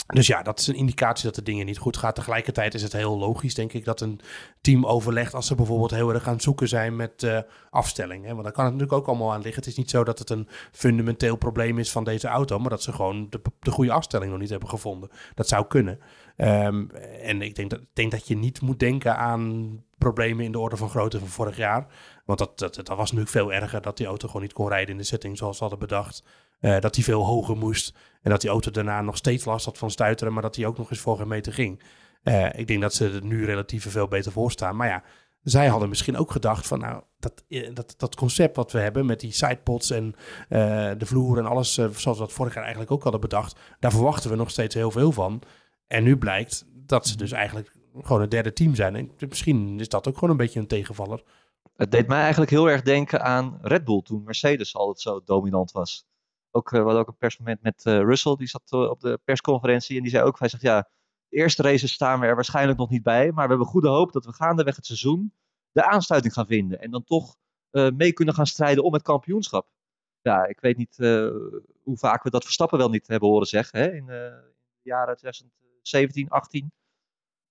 dus ja, dat is een indicatie dat de dingen niet goed gaan. Tegelijkertijd is het heel logisch, denk ik, dat een team overlegt als ze bijvoorbeeld heel erg aan het zoeken zijn met eh, afstelling. Hè? Want daar kan het natuurlijk ook allemaal aan liggen. Het is niet zo dat het een fundamenteel probleem is van deze auto, maar dat ze gewoon de, de goede afstelling nog niet hebben gevonden. Dat zou kunnen. Ehm, en ik denk dat, denk dat je niet moet denken aan problemen in de orde van grootte van vorig jaar. Want dat, dat, dat was natuurlijk veel erger dat die auto gewoon niet kon rijden in de setting zoals ze hadden bedacht. Eh, dat die veel hoger moest. En dat die auto daarna nog steeds last had van stuiteren, maar dat die ook nog eens voor meter ging. Eh, ik denk dat ze er nu relatief veel beter voor staan. Maar ja, zij hadden misschien ook gedacht van nou, dat, eh, dat, dat concept wat we hebben met die sidepods en de vloer en alles, zoals we dat vorig jaar eigenlijk ook hadden bedacht, daar verwachten we nog steeds heel veel van. En nu blijkt dat ze dus eigenlijk gewoon een derde team zijn. En misschien is dat ook gewoon een beetje een tegenvaller. Het deed mij eigenlijk heel erg denken aan Red Bull toen Mercedes altijd zo dominant was. Ook, eh, we hadden ook een persmoment met eh, Russell, die zat eh, op de persconferentie en die zei ook, hij zegt ja, de eerste races staan we er waarschijnlijk nog niet bij, maar we hebben goede hoop dat we gaandeweg het seizoen de aansluiting gaan vinden en dan toch mee kunnen gaan strijden om het kampioenschap. Ja, ik weet niet hoe vaak we dat Verstappen wel niet hebben horen zeggen hè, in de jaren 2017, 18.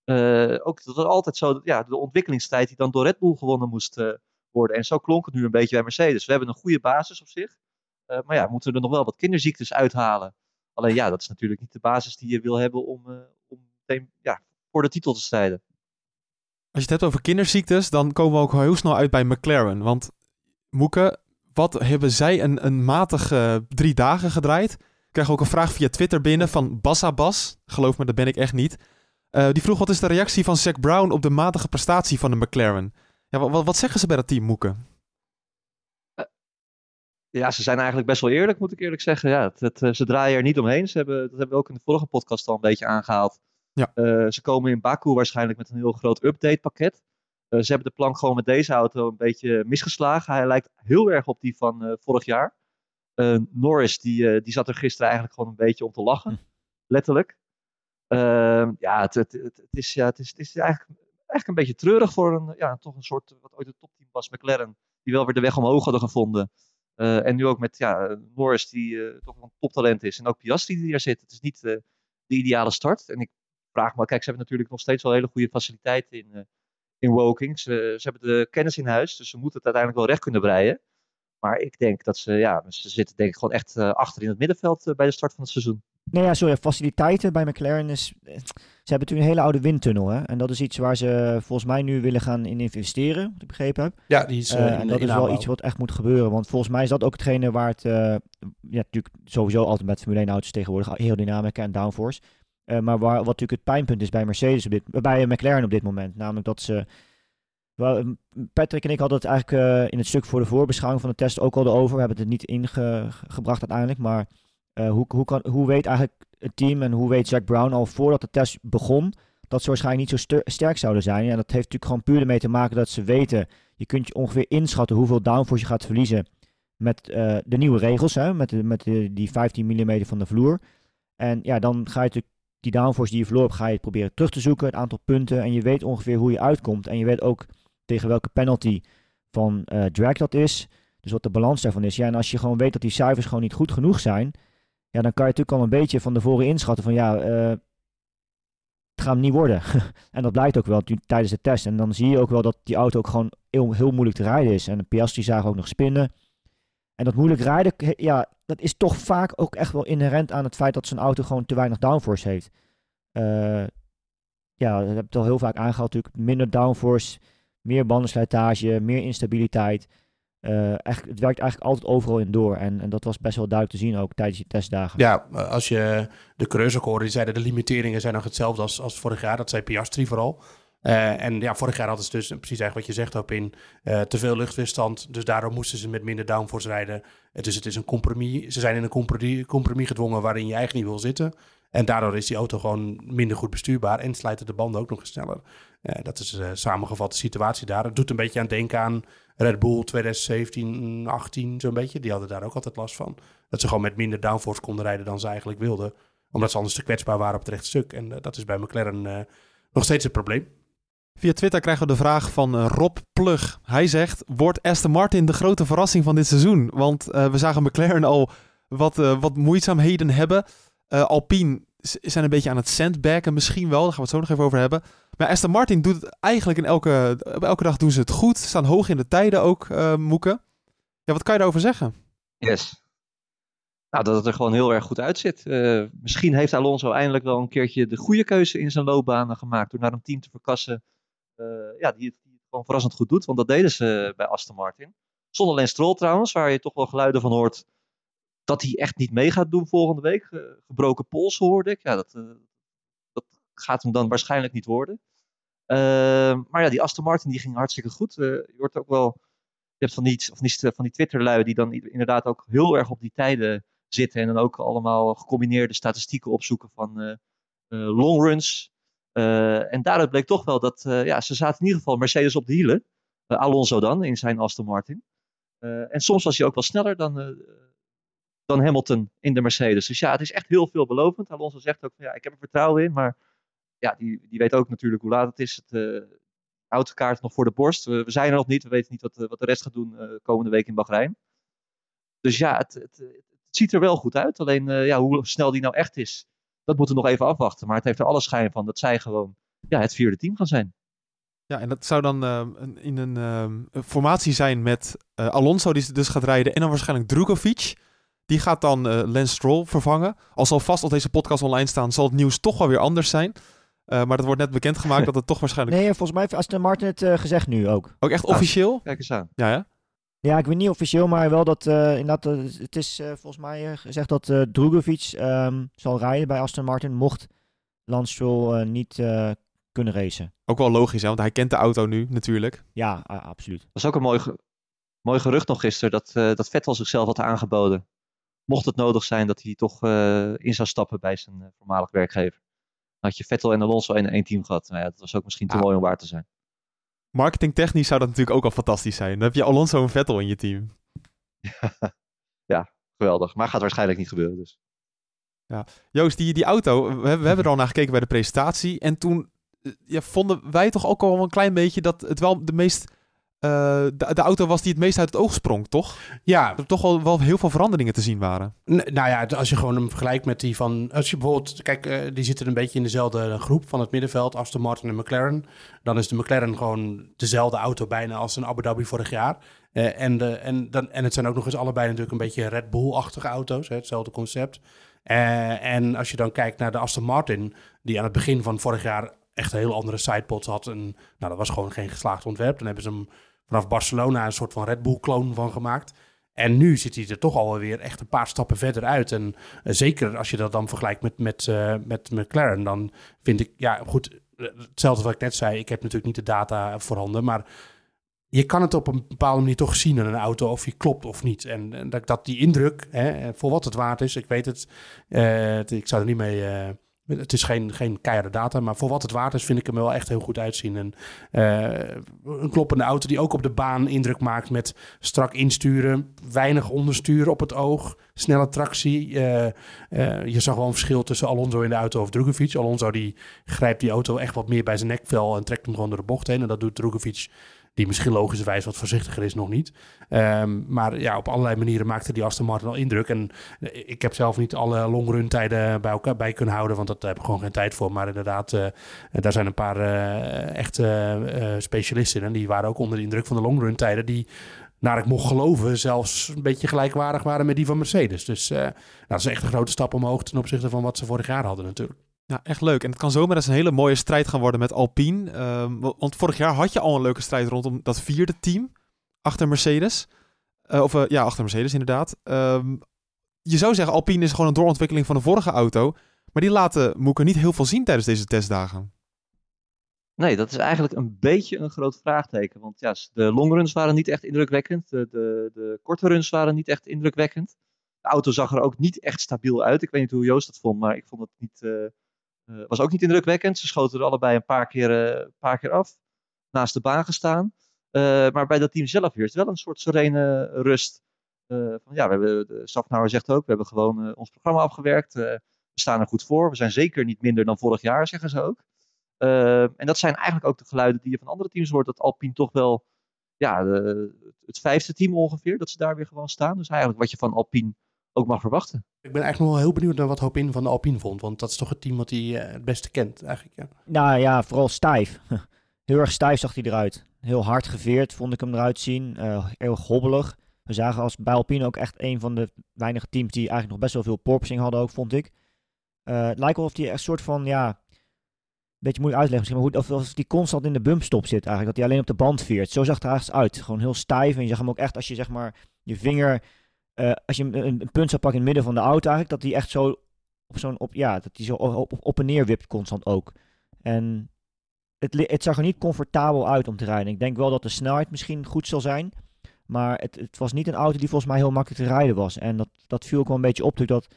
Eh, ook dat was altijd zo, ja, de ontwikkelingstijd die dan door Red Bull gewonnen moest worden. En zo klonk het nu een beetje bij Mercedes. We hebben een goede basis op zich. Eh, maar ja, moeten we er nog wel wat kinderziektes uithalen. Alleen ja, dat is natuurlijk niet de basis die je wil hebben om, eh, om ja, voor de titel te strijden. Als je het hebt over kinderziektes, dan komen we ook heel snel uit bij McLaren. Want Moeke, wat hebben zij een, een matige drie dagen gedraaid? Ik krijg ook een vraag via Twitter binnen van Bassa Bas. Geloof me, dat ben ik echt niet. Eh, die vroeg wat is de reactie van Zac Brown op de matige prestatie van de McLaren? Ja, wat, wat zeggen ze bij dat team, Moeke? Ja, ze zijn eigenlijk best wel eerlijk, moet ik eerlijk zeggen. Ja, het, het, eh, ze draaien er niet omheen. Ze hebben, dat hebben we ook in de vorige podcast al een beetje aangehaald. Ja. Uh, ze komen in Baku waarschijnlijk met een heel groot update pakket. Uh, ze hebben de plank gewoon met deze auto een beetje misgeslagen. Hij lijkt heel erg op die van uh, vorig jaar. Norris, die, die zat er gisteren eigenlijk gewoon een beetje om te lachen. Hm. Letterlijk. Ehm, ja, het, het, het, is, ja, het is, het is eigenlijk, eigenlijk een beetje treurig voor een, ja, toch een soort, wat ooit een topteam was, McLaren. Die wel weer de weg omhoog hadden gevonden. Uh, en nu ook met ja, Norris, die uh, toch een toptalent is. En ook Piastri die er zit. Het is niet uh, de ideale start. En ik vraag me, kijk, ze hebben natuurlijk nog steeds wel hele goede faciliteiten in, in Woking. Ze, ze, hebben de kennis in huis, dus ze moeten het uiteindelijk wel recht kunnen breien. Maar ik denk dat ze, ja, ze zitten denk ik gewoon echt achter in het middenveld bij de start van het seizoen. Nee, ja, sorry, faciliteiten bij McLaren is... Ze hebben natuurlijk een hele oude windtunnel, hè. En dat is iets waar ze volgens mij nu willen gaan in investeren, wat ik begrepen heb. Ja, die is uh, uh, En dat is wel iets wat echt moet gebeuren. Want volgens mij is dat ook hetgene waar het... Uh, ja, natuurlijk sowieso altijd met Formule 1 auto's tegenwoordig aerodynamica en downforce. maar waar, wat natuurlijk het pijnpunt is bij Mercedes op dit... Bij McLaren op dit moment. Namelijk dat ze... Patrick en ik hadden het eigenlijk in het stuk voor de voorbeschouwing van de test ook al over. We hebben het er niet ingebracht uiteindelijk, maar... Uh, hoe, hoe, kan, hoe weet eigenlijk het team en hoe weet Jack Brown al voordat de test begon dat ze waarschijnlijk niet zo sterk zouden zijn? En dat heeft natuurlijk gewoon puur ermee te maken dat ze weten, je kunt je ongeveer inschatten hoeveel downforce je gaat verliezen met uh, de nieuwe regels, hè, met, met die 15 mm van de vloer. En ja, dan ga je natuurlijk die downforce die je verloren hebt, ga je proberen terug te zoeken, het aantal punten. En je weet ongeveer hoe je uitkomt. En je weet ook tegen welke penalty van uh, drag dat is. Dus wat de balans daarvan is. Ja, en als je gewoon weet dat die cijfers gewoon niet goed genoeg zijn, ja, dan kan je natuurlijk al een beetje van tevoren inschatten van ja, uh, het gaat hem niet worden. en dat blijkt ook wel tijdens de test. En dan zie je ook wel dat die auto ook gewoon heel, heel moeilijk te rijden is. En de Piastri zagen ook nog spinnen. En dat moeilijk rijden, ja, dat is toch vaak ook echt wel inherent aan het feit dat zijn auto gewoon te weinig downforce heeft. Uh, ja, dat heb ik al heel vaak aangehaald natuurlijk. Minder downforce, meer bandenslijtage, meer instabiliteit. Uh, eigenlijk, het werkt eigenlijk altijd overal in door. En, en dat was best wel duidelijk te zien ook tijdens die testdagen. Ja, als je de ook hoorde, die zeiden de limiteringen zijn nog hetzelfde als, als vorig jaar. Dat zei Piastri vooral. Uh, en ja, vorig jaar hadden ze dus precies eigenlijk wat je zegt op in te veel luchtweerstand. Dus daarom moesten ze met minder downforce rijden. Dus het is een compromis. Ze zijn in een compromis, gedwongen waarin je eigenlijk niet wil zitten. En daardoor is die auto gewoon minder goed bestuurbaar en slijten de banden ook nog sneller. Dat is uh, samengevat de situatie daar. Het doet een beetje aan denken aan Red Bull 2017, 18 zo'n beetje. Die hadden daar ook altijd last van. Dat ze gewoon met minder downforce konden rijden dan ze eigenlijk wilden. Omdat ze anders te kwetsbaar waren op het rechtstuk. En uh, dat is bij McLaren nog steeds het probleem. Via Twitter krijgen we de vraag van Rob Plug. Hij zegt, wordt Aston Martin de grote verrassing van dit seizoen? Want we zagen McLaren al wat, wat moeizaamheden hebben. Alpine zijn een beetje aan het sandbaggen misschien wel. Daar gaan we het zo nog even over hebben. Maar Aston Martin doet het eigenlijk in elke, elke dag doen ze het goed. Ze staan hoog in de tijden ook, uh, Moeken. Ja, wat kan je daarover zeggen? Yes. Nou, dat het er gewoon heel erg goed uitziet. Uh, misschien heeft Alonso eindelijk wel een keertje de goede keuze in zijn loopbaan gemaakt. Door naar een team te verkassen uh, ja, die, het, die het gewoon verrassend goed doet. Want dat deden ze bij Aston Martin. Zonder alleen Stroll trouwens, waar je toch wel geluiden van hoort dat hij echt niet mee gaat doen volgende week. Gebroken pols hoorde ik. Ja, dat gaat hem dan waarschijnlijk niet worden. Uh, maar ja, die Aston Martin die ging hartstikke goed. je hoort ook wel, je hebt van die, of die, van die Twitterlui die dan inderdaad ook heel erg op die tijden zitten. En dan ook allemaal gecombineerde statistieken opzoeken van longruns. en daaruit bleek toch wel dat ja, ze zaten in ieder geval Mercedes op de hielen. Alonso dan, in zijn Aston Martin. en soms was hij ook wel sneller dan dan Hamilton in de Mercedes. Dus ja, het is echt heel veelbelovend. Alonso zegt ook, ja, ik heb er vertrouwen in, maar ja, die, die weet ook natuurlijk hoe laat het is. Het uh, autokaart nog voor de borst. We, zijn er nog niet, we weten niet wat, wat de rest gaat doen uh, komende week in Bahrein. Dus ja, het, het, het, ziet er wel goed uit. Alleen ja, hoe snel die nou echt is, dat moeten we nog even afwachten. Maar het heeft er alle schijn van dat zij gewoon ja, het vierde team gaan zijn. Ja, en dat zou dan in een formatie zijn met Alonso, die dus gaat rijden, en dan waarschijnlijk Drukovic. Die gaat dan Lance Stroll vervangen. Al zal vast als deze podcast online staan, zal het nieuws toch wel weer anders zijn. Uh, maar dat wordt net bekendgemaakt dat het toch waarschijnlijk... Nee, volgens mij heeft Aston Martin het uh, gezegd nu ook. Ook echt officieel? Kijk eens aan. Ja, ja? Ja, ik weet niet officieel, maar wel dat inderdaad, het is volgens mij gezegd dat Drugovic um, zal rijden bij Aston Martin, mocht Lance Stroll eh, niet eh, kunnen racen. Ook wel logisch, hè, want hij kent de auto nu natuurlijk. Ja, absoluut. Dat was ook een mooi, ge- mooi gerucht nog gisteren dat, eh, dat Vettel zichzelf had aangeboden. Mocht het nodig zijn dat hij toch eh, in zou stappen bij zijn eh, voormalig werkgever. Had je Vettel en Alonso in één team gehad. Nou ja, dat was ook misschien te Ah. mooi om waar te zijn. Marketingtechnisch zou dat natuurlijk ook al fantastisch zijn. Dan heb je Alonso en Vettel in je team. Geweldig. Maar gaat waarschijnlijk niet gebeuren. Dus. Joost, die, die auto, we, hebben- we hebben er al naar gekeken bij de presentatie. En toen eh, ja, vonden wij toch ook al een klein beetje dat het wel de meest... eh, de, de auto was die het meest uit het oog sprong, toch? Ja, Dat er toch wel, wel heel veel veranderingen te zien waren. N- nou ja, als je gewoon hem vergelijkt met die van... Als je bijvoorbeeld... Kijk, eh, die zitten een beetje in dezelfde groep van het middenveld. Aston Martin en McLaren. Dan is de McLaren gewoon dezelfde auto bijna als een Abu Dhabi vorig jaar. Eh, en, de, en, dan, en het zijn ook nog eens allebei natuurlijk een beetje Red Bull-achtige auto's. Hè, hetzelfde concept. En als je dan kijkt naar de Aston Martin... Die aan het begin van vorig jaar echt heel andere sidepods had. En, nou, dat was gewoon geen geslaagd ontwerp. Dan hebben ze hem vanaf Barcelona een soort van Red Bull-kloon van gemaakt. En nu zit hij er toch alweer echt een paar stappen verder uit. En eh, zeker als je dat dan vergelijkt met, met, eh, met McLaren, dan vind ik, ja goed, eh, hetzelfde wat ik net zei. Ik heb natuurlijk niet de data voorhanden, maar je kan het op een bepaalde manier toch zien aan een auto of je klopt of niet. En, dat, dat die indruk, hè, voor wat het waard is, ik weet het- ik zou er niet mee... het is geen, geen keiharde data, maar voor wat het waard is, vind ik hem wel echt heel goed uitzien. En eh, een kloppende auto die ook op de baan indruk maakt met strak insturen, weinig onderstuur op het oog, snelle tractie. Eh, eh, je zag wel een verschil tussen Alonso in de auto of Drugovic. Alonso die grijpt die auto echt wat meer bij zijn nekvel en trekt hem gewoon door de bocht heen. En dat doet Drugovic, die misschien logischerwijs wat voorzichtiger is, nog niet. Ehm, maar ja, op allerlei manieren maakte die Aston Martin al indruk. En eh, ik heb zelf niet alle longrun tijden bij elkaar bij kunnen houden, want dat heb ik gewoon geen tijd voor. Maar inderdaad, eh, daar zijn een paar eh, echte eh, specialisten. En die waren ook onder de indruk van de longrun tijden, die naar ik mocht geloven, zelfs een beetje gelijkwaardig waren met die van Mercedes. Dus nou, dat is echt een grote stap omhoog ten opzichte van wat ze vorig jaar hadden natuurlijk. Ja, echt leuk. En het kan zomaar eens een hele mooie strijd gaan worden met Alpine. Ehm, wa- want vorig jaar had je al een leuke strijd rondom dat vierde team achter Mercedes. Eh, of eh, ja, achter Mercedes inderdaad. Ehm, je zou zeggen, Alpine is gewoon een doorontwikkeling van de vorige auto. Maar die laten Moeke niet heel veel zien tijdens deze testdagen. Nee, dat is eigenlijk een beetje een groot vraagteken. Want ja, de longruns waren niet echt indrukwekkend. De, de, de korte runs waren niet echt indrukwekkend. De auto zag er ook niet echt stabiel uit. Ik weet niet hoe Joost dat vond, maar ik vond het niet, eh, was ook niet indrukwekkend. Ze schoten er allebei een paar keer, eh, paar keer af. Naast de baan gestaan. Eh, maar bij dat team zelf heerst wel een soort serene rust. Eh, van, ja, we hebben, de Safnauer zegt ook, we hebben gewoon eh, ons programma afgewerkt. Eh, we staan er goed voor. We zijn zeker niet minder dan vorig jaar, zeggen ze ook. En dat zijn eigenlijk ook de geluiden die je van andere teams hoort. Dat Alpine toch wel ja, het vijfde team ongeveer, dat ze daar weer gewoon staan. Dus eigenlijk wat je van Alpine ook mag verwachten. Ik ben eigenlijk nog wel heel benieuwd naar wat Hopin van de Alpine vond. Want dat is toch het team wat hij eh, het beste kent eigenlijk. Ja. Nou ja, vooral stijf. Heel erg stijf zag hij eruit. Heel hard geveerd vond ik hem eruit zien. Uh, heel hobbelig. We zagen als bij Alpine ook echt een van de weinige teams die eigenlijk nog best wel veel porpoising hadden ook, vond ik. Uh, het lijkt wel of hij een soort van, ja, een beetje moeilijk uitleggen misschien, maar hoe, of, of die constant in de bumpstop zit eigenlijk. Dat hij alleen op de band veert. Zo zag het er eigenlijk uit. Gewoon heel stijf. En je zag hem ook echt als je zeg maar je vinger, uh, als je een, punt zou pakken in het midden van de auto eigenlijk, dat hij echt zo op zo'n, op, ja, dat hij zo op, op, en neer wipt constant ook. En het, het, zag er niet comfortabel uit om te rijden. Ik denk wel dat de snelheid misschien goed zal zijn. Maar het, het, was niet een auto die volgens mij heel makkelijk te rijden was. En dat, dat viel ook wel een beetje op. Dat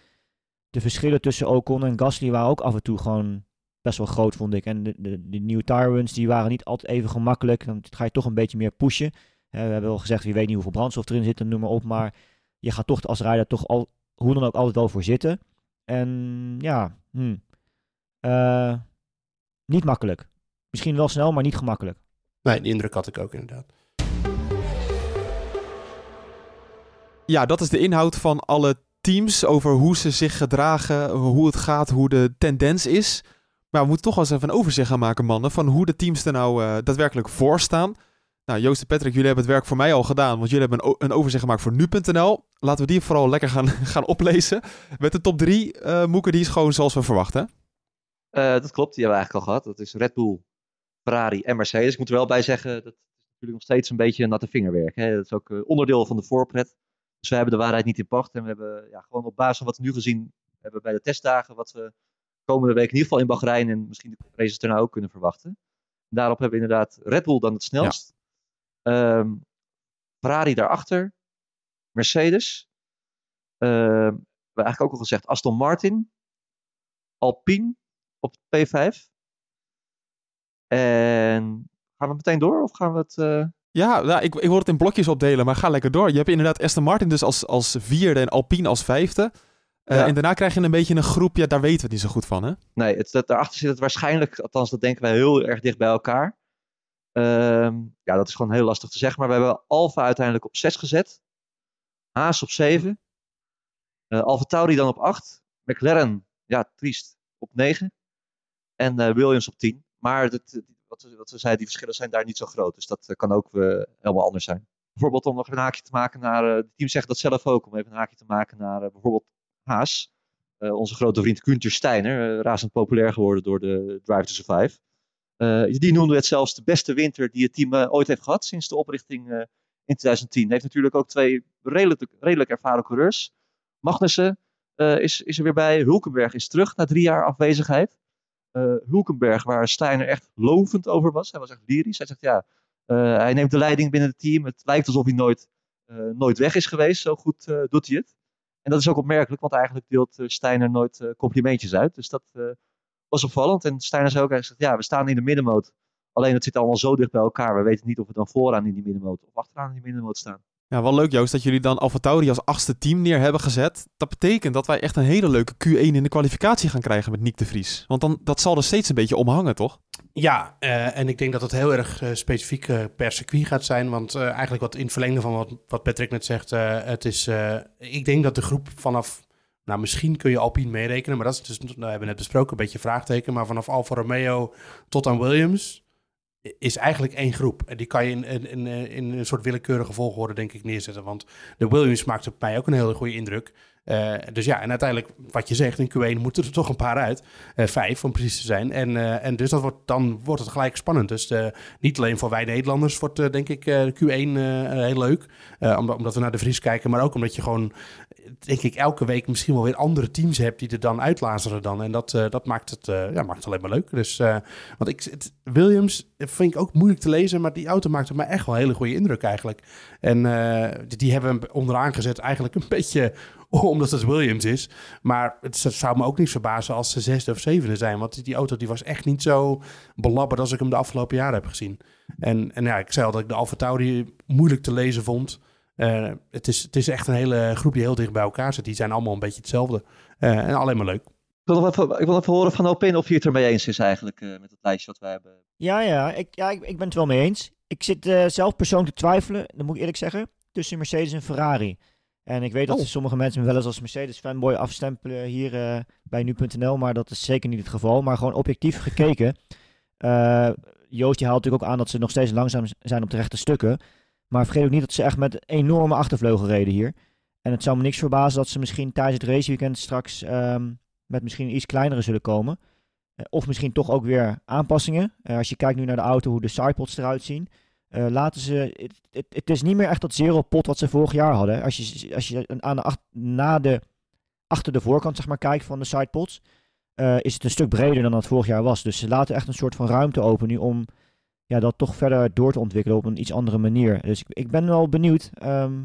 de verschillen tussen Ocon en Gasly waren ook af en toe gewoon best wel groot, vond ik. En de, de, nieuwe tire die waren niet altijd even gemakkelijk. Dan ga je toch een beetje meer pushen. we hebben al gezegd, je weet niet hoeveel brandstof erin zit, noem maar op. Maar je gaat toch als rijder toch al, hoe dan ook altijd wel voor zitten. En ja, hmm. uh, niet makkelijk. Misschien wel snel, maar niet gemakkelijk. Nee, die indruk had ik ook inderdaad. Ja, dat is de inhoud van alle teams over hoe ze zich gedragen, hoe het gaat, hoe de tendens is. Maar we moeten toch wel eens even een overzicht gaan maken, mannen, van hoe de teams er nou uh, daadwerkelijk voor staan. Nou, Joost en Patrick, jullie hebben het werk voor mij al gedaan, want jullie hebben een, overzicht gemaakt voor nu.nl. Laten we die vooral lekker gaan, gaan oplezen. Met de top 3, uh, Moeke, die is gewoon zoals we verwachten. Uh, dat klopt, die hebben we eigenlijk al gehad. Dat is Red Bull, Ferrari en Mercedes. Ik moet er wel bij zeggen, dat natuurlijk nog steeds een beetje natte vingerwerk. Hè? Dat is ook uh, onderdeel van de voorpret. Dus we hebben de waarheid niet in pacht. En we hebben ja, gewoon op basis van wat we nu gezien hebben bij de testdagen, wat we komende week in ieder geval in Bahrein en misschien de races daarna ook kunnen verwachten. Daarop hebben we inderdaad Red Bull dan het snelst. Ehm, Ferrari daarachter. Mercedes. Ehm, we hebben eigenlijk ook al gezegd Aston Martin. Alpine op P5. En gaan we meteen door of gaan we het... eh, Ja, nou, ik, ik het in blokjes opdelen, maar ga lekker door. Je hebt inderdaad Aston Martin dus als, als vierde en Alpine als vijfde. Eh, Ja. En daarna krijg je een beetje een groep, ja, daar weten we het niet zo goed van, hè? Nee, het, dat, daarachter zit het waarschijnlijk, althans dat denken wij heel erg dicht bij elkaar. Ehm, ja, dat is gewoon heel lastig te zeggen. Maar we hebben Alfa uiteindelijk op 6 gezet. Haas op 7. eh Alfa Tauri dan op 8. McLaren, ja, triest, op 9. En eh, Williams op 10. Maar dat, wat, wat we zeiden, die verschillen zijn daar niet zo groot. Dus dat eh, kan ook eh, helemaal anders zijn. Bijvoorbeeld om nog een haakje te maken naar... eh de teams zeggen dat zelf ook, om even een haakje te maken naar eh, bijvoorbeeld Haas. Eh, onze grote vriend Gunther Steiner, eh, razend populair geworden door de Drive to Survive. Eh, die noemde het zelfs de beste winter die het team eh, ooit heeft gehad sinds de oprichting eh, in 2010. Hij heeft natuurlijk ook twee redelijk, redelijk ervaren coureurs. Magnussen is, is er weer bij. Hulkenberg is terug na drie jaar afwezigheid. Hulkenberg, waar Steiner echt lovend over was. Hij was echt lyrisch. Hij zegt ja, hij neemt de leiding binnen het team. Het lijkt alsof hij nooit, nooit weg is geweest. Zo goed doet hij het. En dat is ook opmerkelijk, want eigenlijk deelt Steiner nooit complimentjes uit. Dus dat was opvallend. En Steiner zei ook, hij zegt, ja, we staan in de middenmoot. Alleen het zit allemaal zo dicht bij elkaar. We weten niet of we dan vooraan in die middenmoot of achteraan in die middenmoot staan. Ja, wel leuk Joost dat jullie dan AlphaTauri als achtste team neer hebben gezet. Dat betekent dat wij echt een hele leuke Q1 in de kwalificatie gaan krijgen met Nick de Vries. Want dan, dat zal er steeds een beetje omhangen, toch? Ja, eh, en ik denk dat het heel erg eh, specifiek eh, per circuit gaat zijn. Want eh, eigenlijk wat in het verlengde van wat, wat Patrick net zegt, eh, het is, eh, ik denk dat de groep vanaf, nou misschien kun je Alpine meerekenen, maar dat is dus, nou, we hebben net besproken, een beetje vraagteken. Maar vanaf Alfa Romeo tot aan Williams is eigenlijk één groep. En die kan je in, in, een soort willekeurige volgorde denk ik neerzetten. Want de Williams maakte op mij ook een hele goede indruk. Eh, dus ja, en uiteindelijk, wat je zegt, in Q1 moeten er toch een paar uit. Eh, vijf, om precies te zijn. En, eh, en dus dat wordt, dan wordt het gelijk spannend. Dus niet alleen voor wij Nederlanders wordt, denk ik, eh, Q1 eh, heel leuk. Omdat we naar de Vries kijken, maar ook omdat je gewoon, denk ik, elke week misschien wel weer andere teams hebt die er dan uitlazeren dan. En dat, eh, dat maakt, het, eh, ja, maakt het alleen maar leuk. Dus, eh, want ik, Williams vind ik ook moeilijk te lezen, maar die auto maakt op mij echt wel een hele goede indruk eigenlijk. En die, die hebben hem onderaan gezet eigenlijk een beetje omdat het Williams is. Maar het zou me ook niet verbazen als ze zesde of zevende zijn. Want die auto die was echt niet zo belabberd als ik hem de afgelopen jaren heb gezien. En, en ja, ik zei al dat ik de Alfa moeilijk te lezen vond. Eh, het, is, het is echt een hele groep die heel dicht bij elkaar zit. Die zijn allemaal een beetje hetzelfde. Eh, en alleen maar leuk. Ik wil, even, ik wil even horen van Alpine of je het ermee eens is eigenlijk eh, met het lijstje wat wij hebben. Ja, ja, ik, ja ik, ik ben het wel mee eens. Ik zit eh, zelf persoonlijk te twijfelen, dat moet ik eerlijk zeggen, tussen Mercedes en Ferrari. En ik weet dat Oh. sommige mensen me wel eens als Mercedes-fanboy afstempelen hier eh, bij nu.nl, maar dat is zeker niet het geval. Maar gewoon objectief gekeken. eh Joost, je haalt natuurlijk ook aan dat ze nog steeds langzaam zijn op de rechte stukken. Maar vergeet ook niet dat ze echt met enorme achtervleugel reden hier. En het zou me niks verbazen dat ze misschien tijdens het raceweekend straks ehm, met misschien iets kleinere zullen komen. Eh, Of misschien toch ook weer aanpassingen. Eh, als je kijkt nu naar de auto, hoe de sidepods eruit zien. eh, laten ze. Het, is niet meer echt dat zero pot wat ze vorig jaar hadden. Als je, als je aan de, na de, achter de voorkant zeg maar, kijkt van de sidepods. is het een stuk breder dan dat vorig jaar was. Dus ze laten echt een soort van ruimte open nu om ja, dat toch verder door te ontwikkelen op een iets andere manier. Dus ik, ik ben wel benieuwd ehm,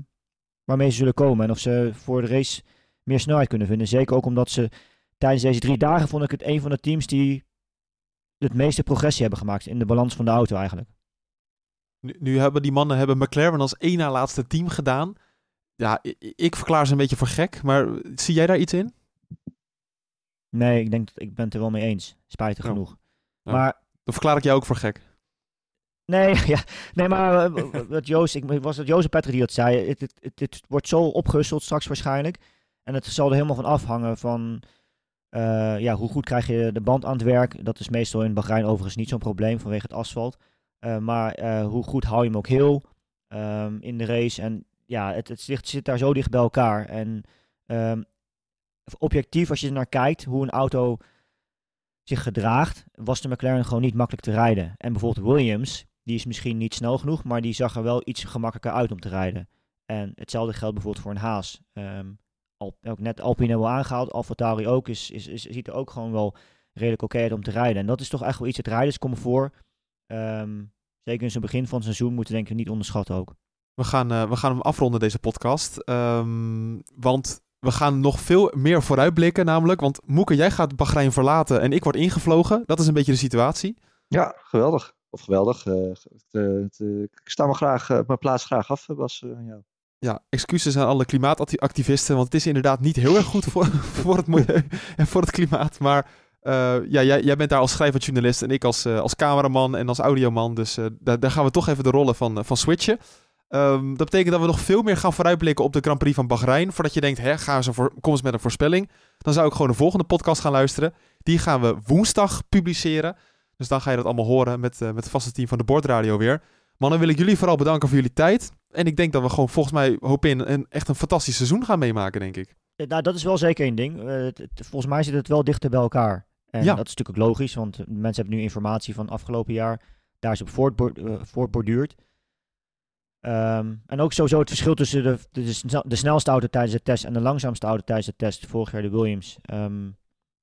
waarmee ze zullen komen. En of ze voor de race meer snelheid kunnen vinden. Zeker ook omdat ze tijdens deze drie dagen vond ik het een van de teams die het meeste progressie hebben gemaakt in de balans van de auto eigenlijk. Nu, nu hebben die mannen hebben McLaren als één na laatste team gedaan. Ja, ik, ik verklaar ze een beetje voor gek, maar zie jij daar iets in? Nee, ik denk dat ik ben het er wel mee eens. Spijtig Oh. genoeg. Ja. Maar Dan verklaar ik jou ook voor gek. Nee, ja, nee, maar eh, wat Joost, ik was het Joost Patrick die dat zei. Het, het, het, wordt zo opgehusteld straks waarschijnlijk. En het zal er helemaal van afhangen van eh, ja, hoe goed krijg je de band aan het werk. Dat is meestal in Bahrein overigens niet zo'n probleem vanwege het asfalt. Eh, maar hoe goed hou je hem ook heel ehm, in de race. En ja, het, het zit, zit daar zo dicht bij elkaar. En ehm, objectief, als je er naar kijkt, hoe een auto zich gedraagt, was de McLaren gewoon niet makkelijk te rijden. En bijvoorbeeld Williams, die is misschien niet snel genoeg, maar die zag er wel iets gemakkelijker uit om te rijden. En hetzelfde geldt bijvoorbeeld voor een Haas. Ehm, Al, ook net Alpine wel aangehaald, AlphaTauri ook, is, is, is, ziet er ook gewoon wel redelijk oké uit om te rijden. En dat is toch echt wel iets, het rijderscomfort. Ehm zeker in zo'n begin van het seizoen moeten we denk ik niet onderschatten ook. We gaan, eh, we gaan hem afronden, deze podcast. Ehm, want we gaan nog veel meer vooruitblikken, namelijk. Want Moeke, jij gaat Bahrein verlaten en ik word ingevlogen. Dat is een beetje de situatie. Ja, geweldig. Of geweldig. eh, eh, eh, ik sta me graag, mijn plaats graag af, Bas. jou. Ja, excuses aan alle klimaatactivisten, want het is inderdaad niet heel erg goed voor, voor het milieu en voor het klimaat. Maar ja, jij, jij bent daar als schrijvend journalist en ik als, als cameraman en als audioman. Dus daar, daar gaan we toch even de rollen van, van switchen. Ehm, dat betekent dat we nog veel meer gaan vooruitblikken op de Grand Prix van Bahrein. Voordat je denkt, hè, ga eens een voor, eens met een voorspelling. Dan zou ik gewoon de volgende podcast gaan luisteren. Die gaan we woensdag publiceren. Dus dan ga je dat allemaal horen met, eh, met het vaste team van de Bordradio weer. Mannen, wil ik jullie vooral bedanken voor jullie tijd. En ik denk dat we gewoon volgens mij, hoop in, een, echt een fantastisch seizoen gaan meemaken, denk ik. Nou, dat is wel zeker één ding. Eh, het- volgens mij zit het wel dichter bij elkaar. En Ja. dat is natuurlijk ook logisch, want mensen hebben nu informatie van afgelopen jaar. Daar is op voortbor- eh, voortborduurd. Ehm, en ook sowieso het verschil tussen de, de, de snel- de snelste auto tijdens de test en de langzaamste auto tijdens de test, vorig jaar de Williams, ehm,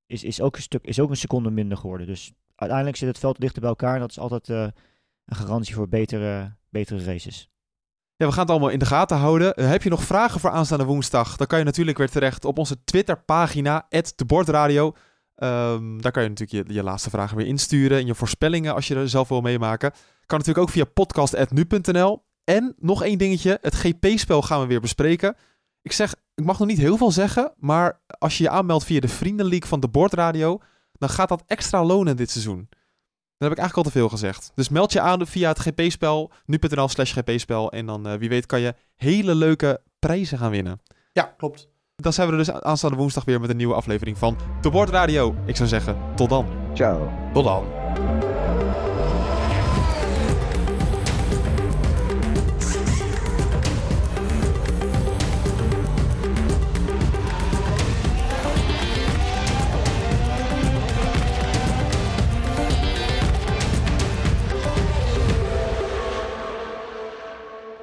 is, is, ook een stuk, is ook een seconde minder geworden. Dus uiteindelijk zit het veld dichter bij elkaar en dat is altijd eh, een garantie voor betere, betere races. Ja, we gaan het allemaal in de gaten houden. Eh, heb je nog vragen voor aanstaande woensdag? Dan kan je natuurlijk weer terecht op onze Twitterpagina, @debordradio. Ehm daar kan je natuurlijk je, je laatste vragen weer insturen en je voorspellingen als je er zelf wil meemaken. Kan natuurlijk ook via podcast.nu.nl. En nog één dingetje, het GP-spel gaan we weer bespreken. Ik zeg, ik mag nog niet heel veel zeggen, maar als je je aanmeldt via de Vriendenleague van de Bordradio, dan gaat dat extra lonen dit seizoen. Dat heb ik eigenlijk al te veel gezegd. Dus meld je aan via het GP-spel, nu.nl slash GP-spel. En dan, eh, wie weet, kan je hele leuke prijzen gaan winnen. Ja, klopt. Dan zijn we er dus aanstaande woensdag weer met een nieuwe aflevering van De Bordradio. Ik zou zeggen, tot dan. Ciao. Tot dan.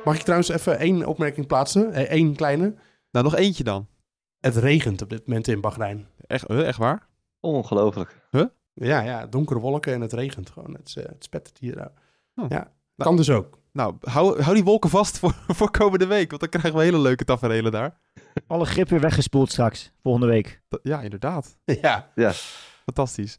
Mag ik trouwens even één opmerking plaatsen? Eén kleine. Nou, nog eentje dan. Het regent op dit moment in Bahrein. Echt, eh, echt waar? Ongelooflijk. Ja, ja, donkere wolken en het regent gewoon. Het, eh, het spettert hier. nou. Oh. Ja, kan dus ook. Nou, hou, hou die wolken vast voor, voor komende week. Want dan krijgen we hele leuke tafereelen daar. Alle grip weer weggespoeld straks, volgende week. Ja, inderdaad. Ja. Ja. Fantastisch.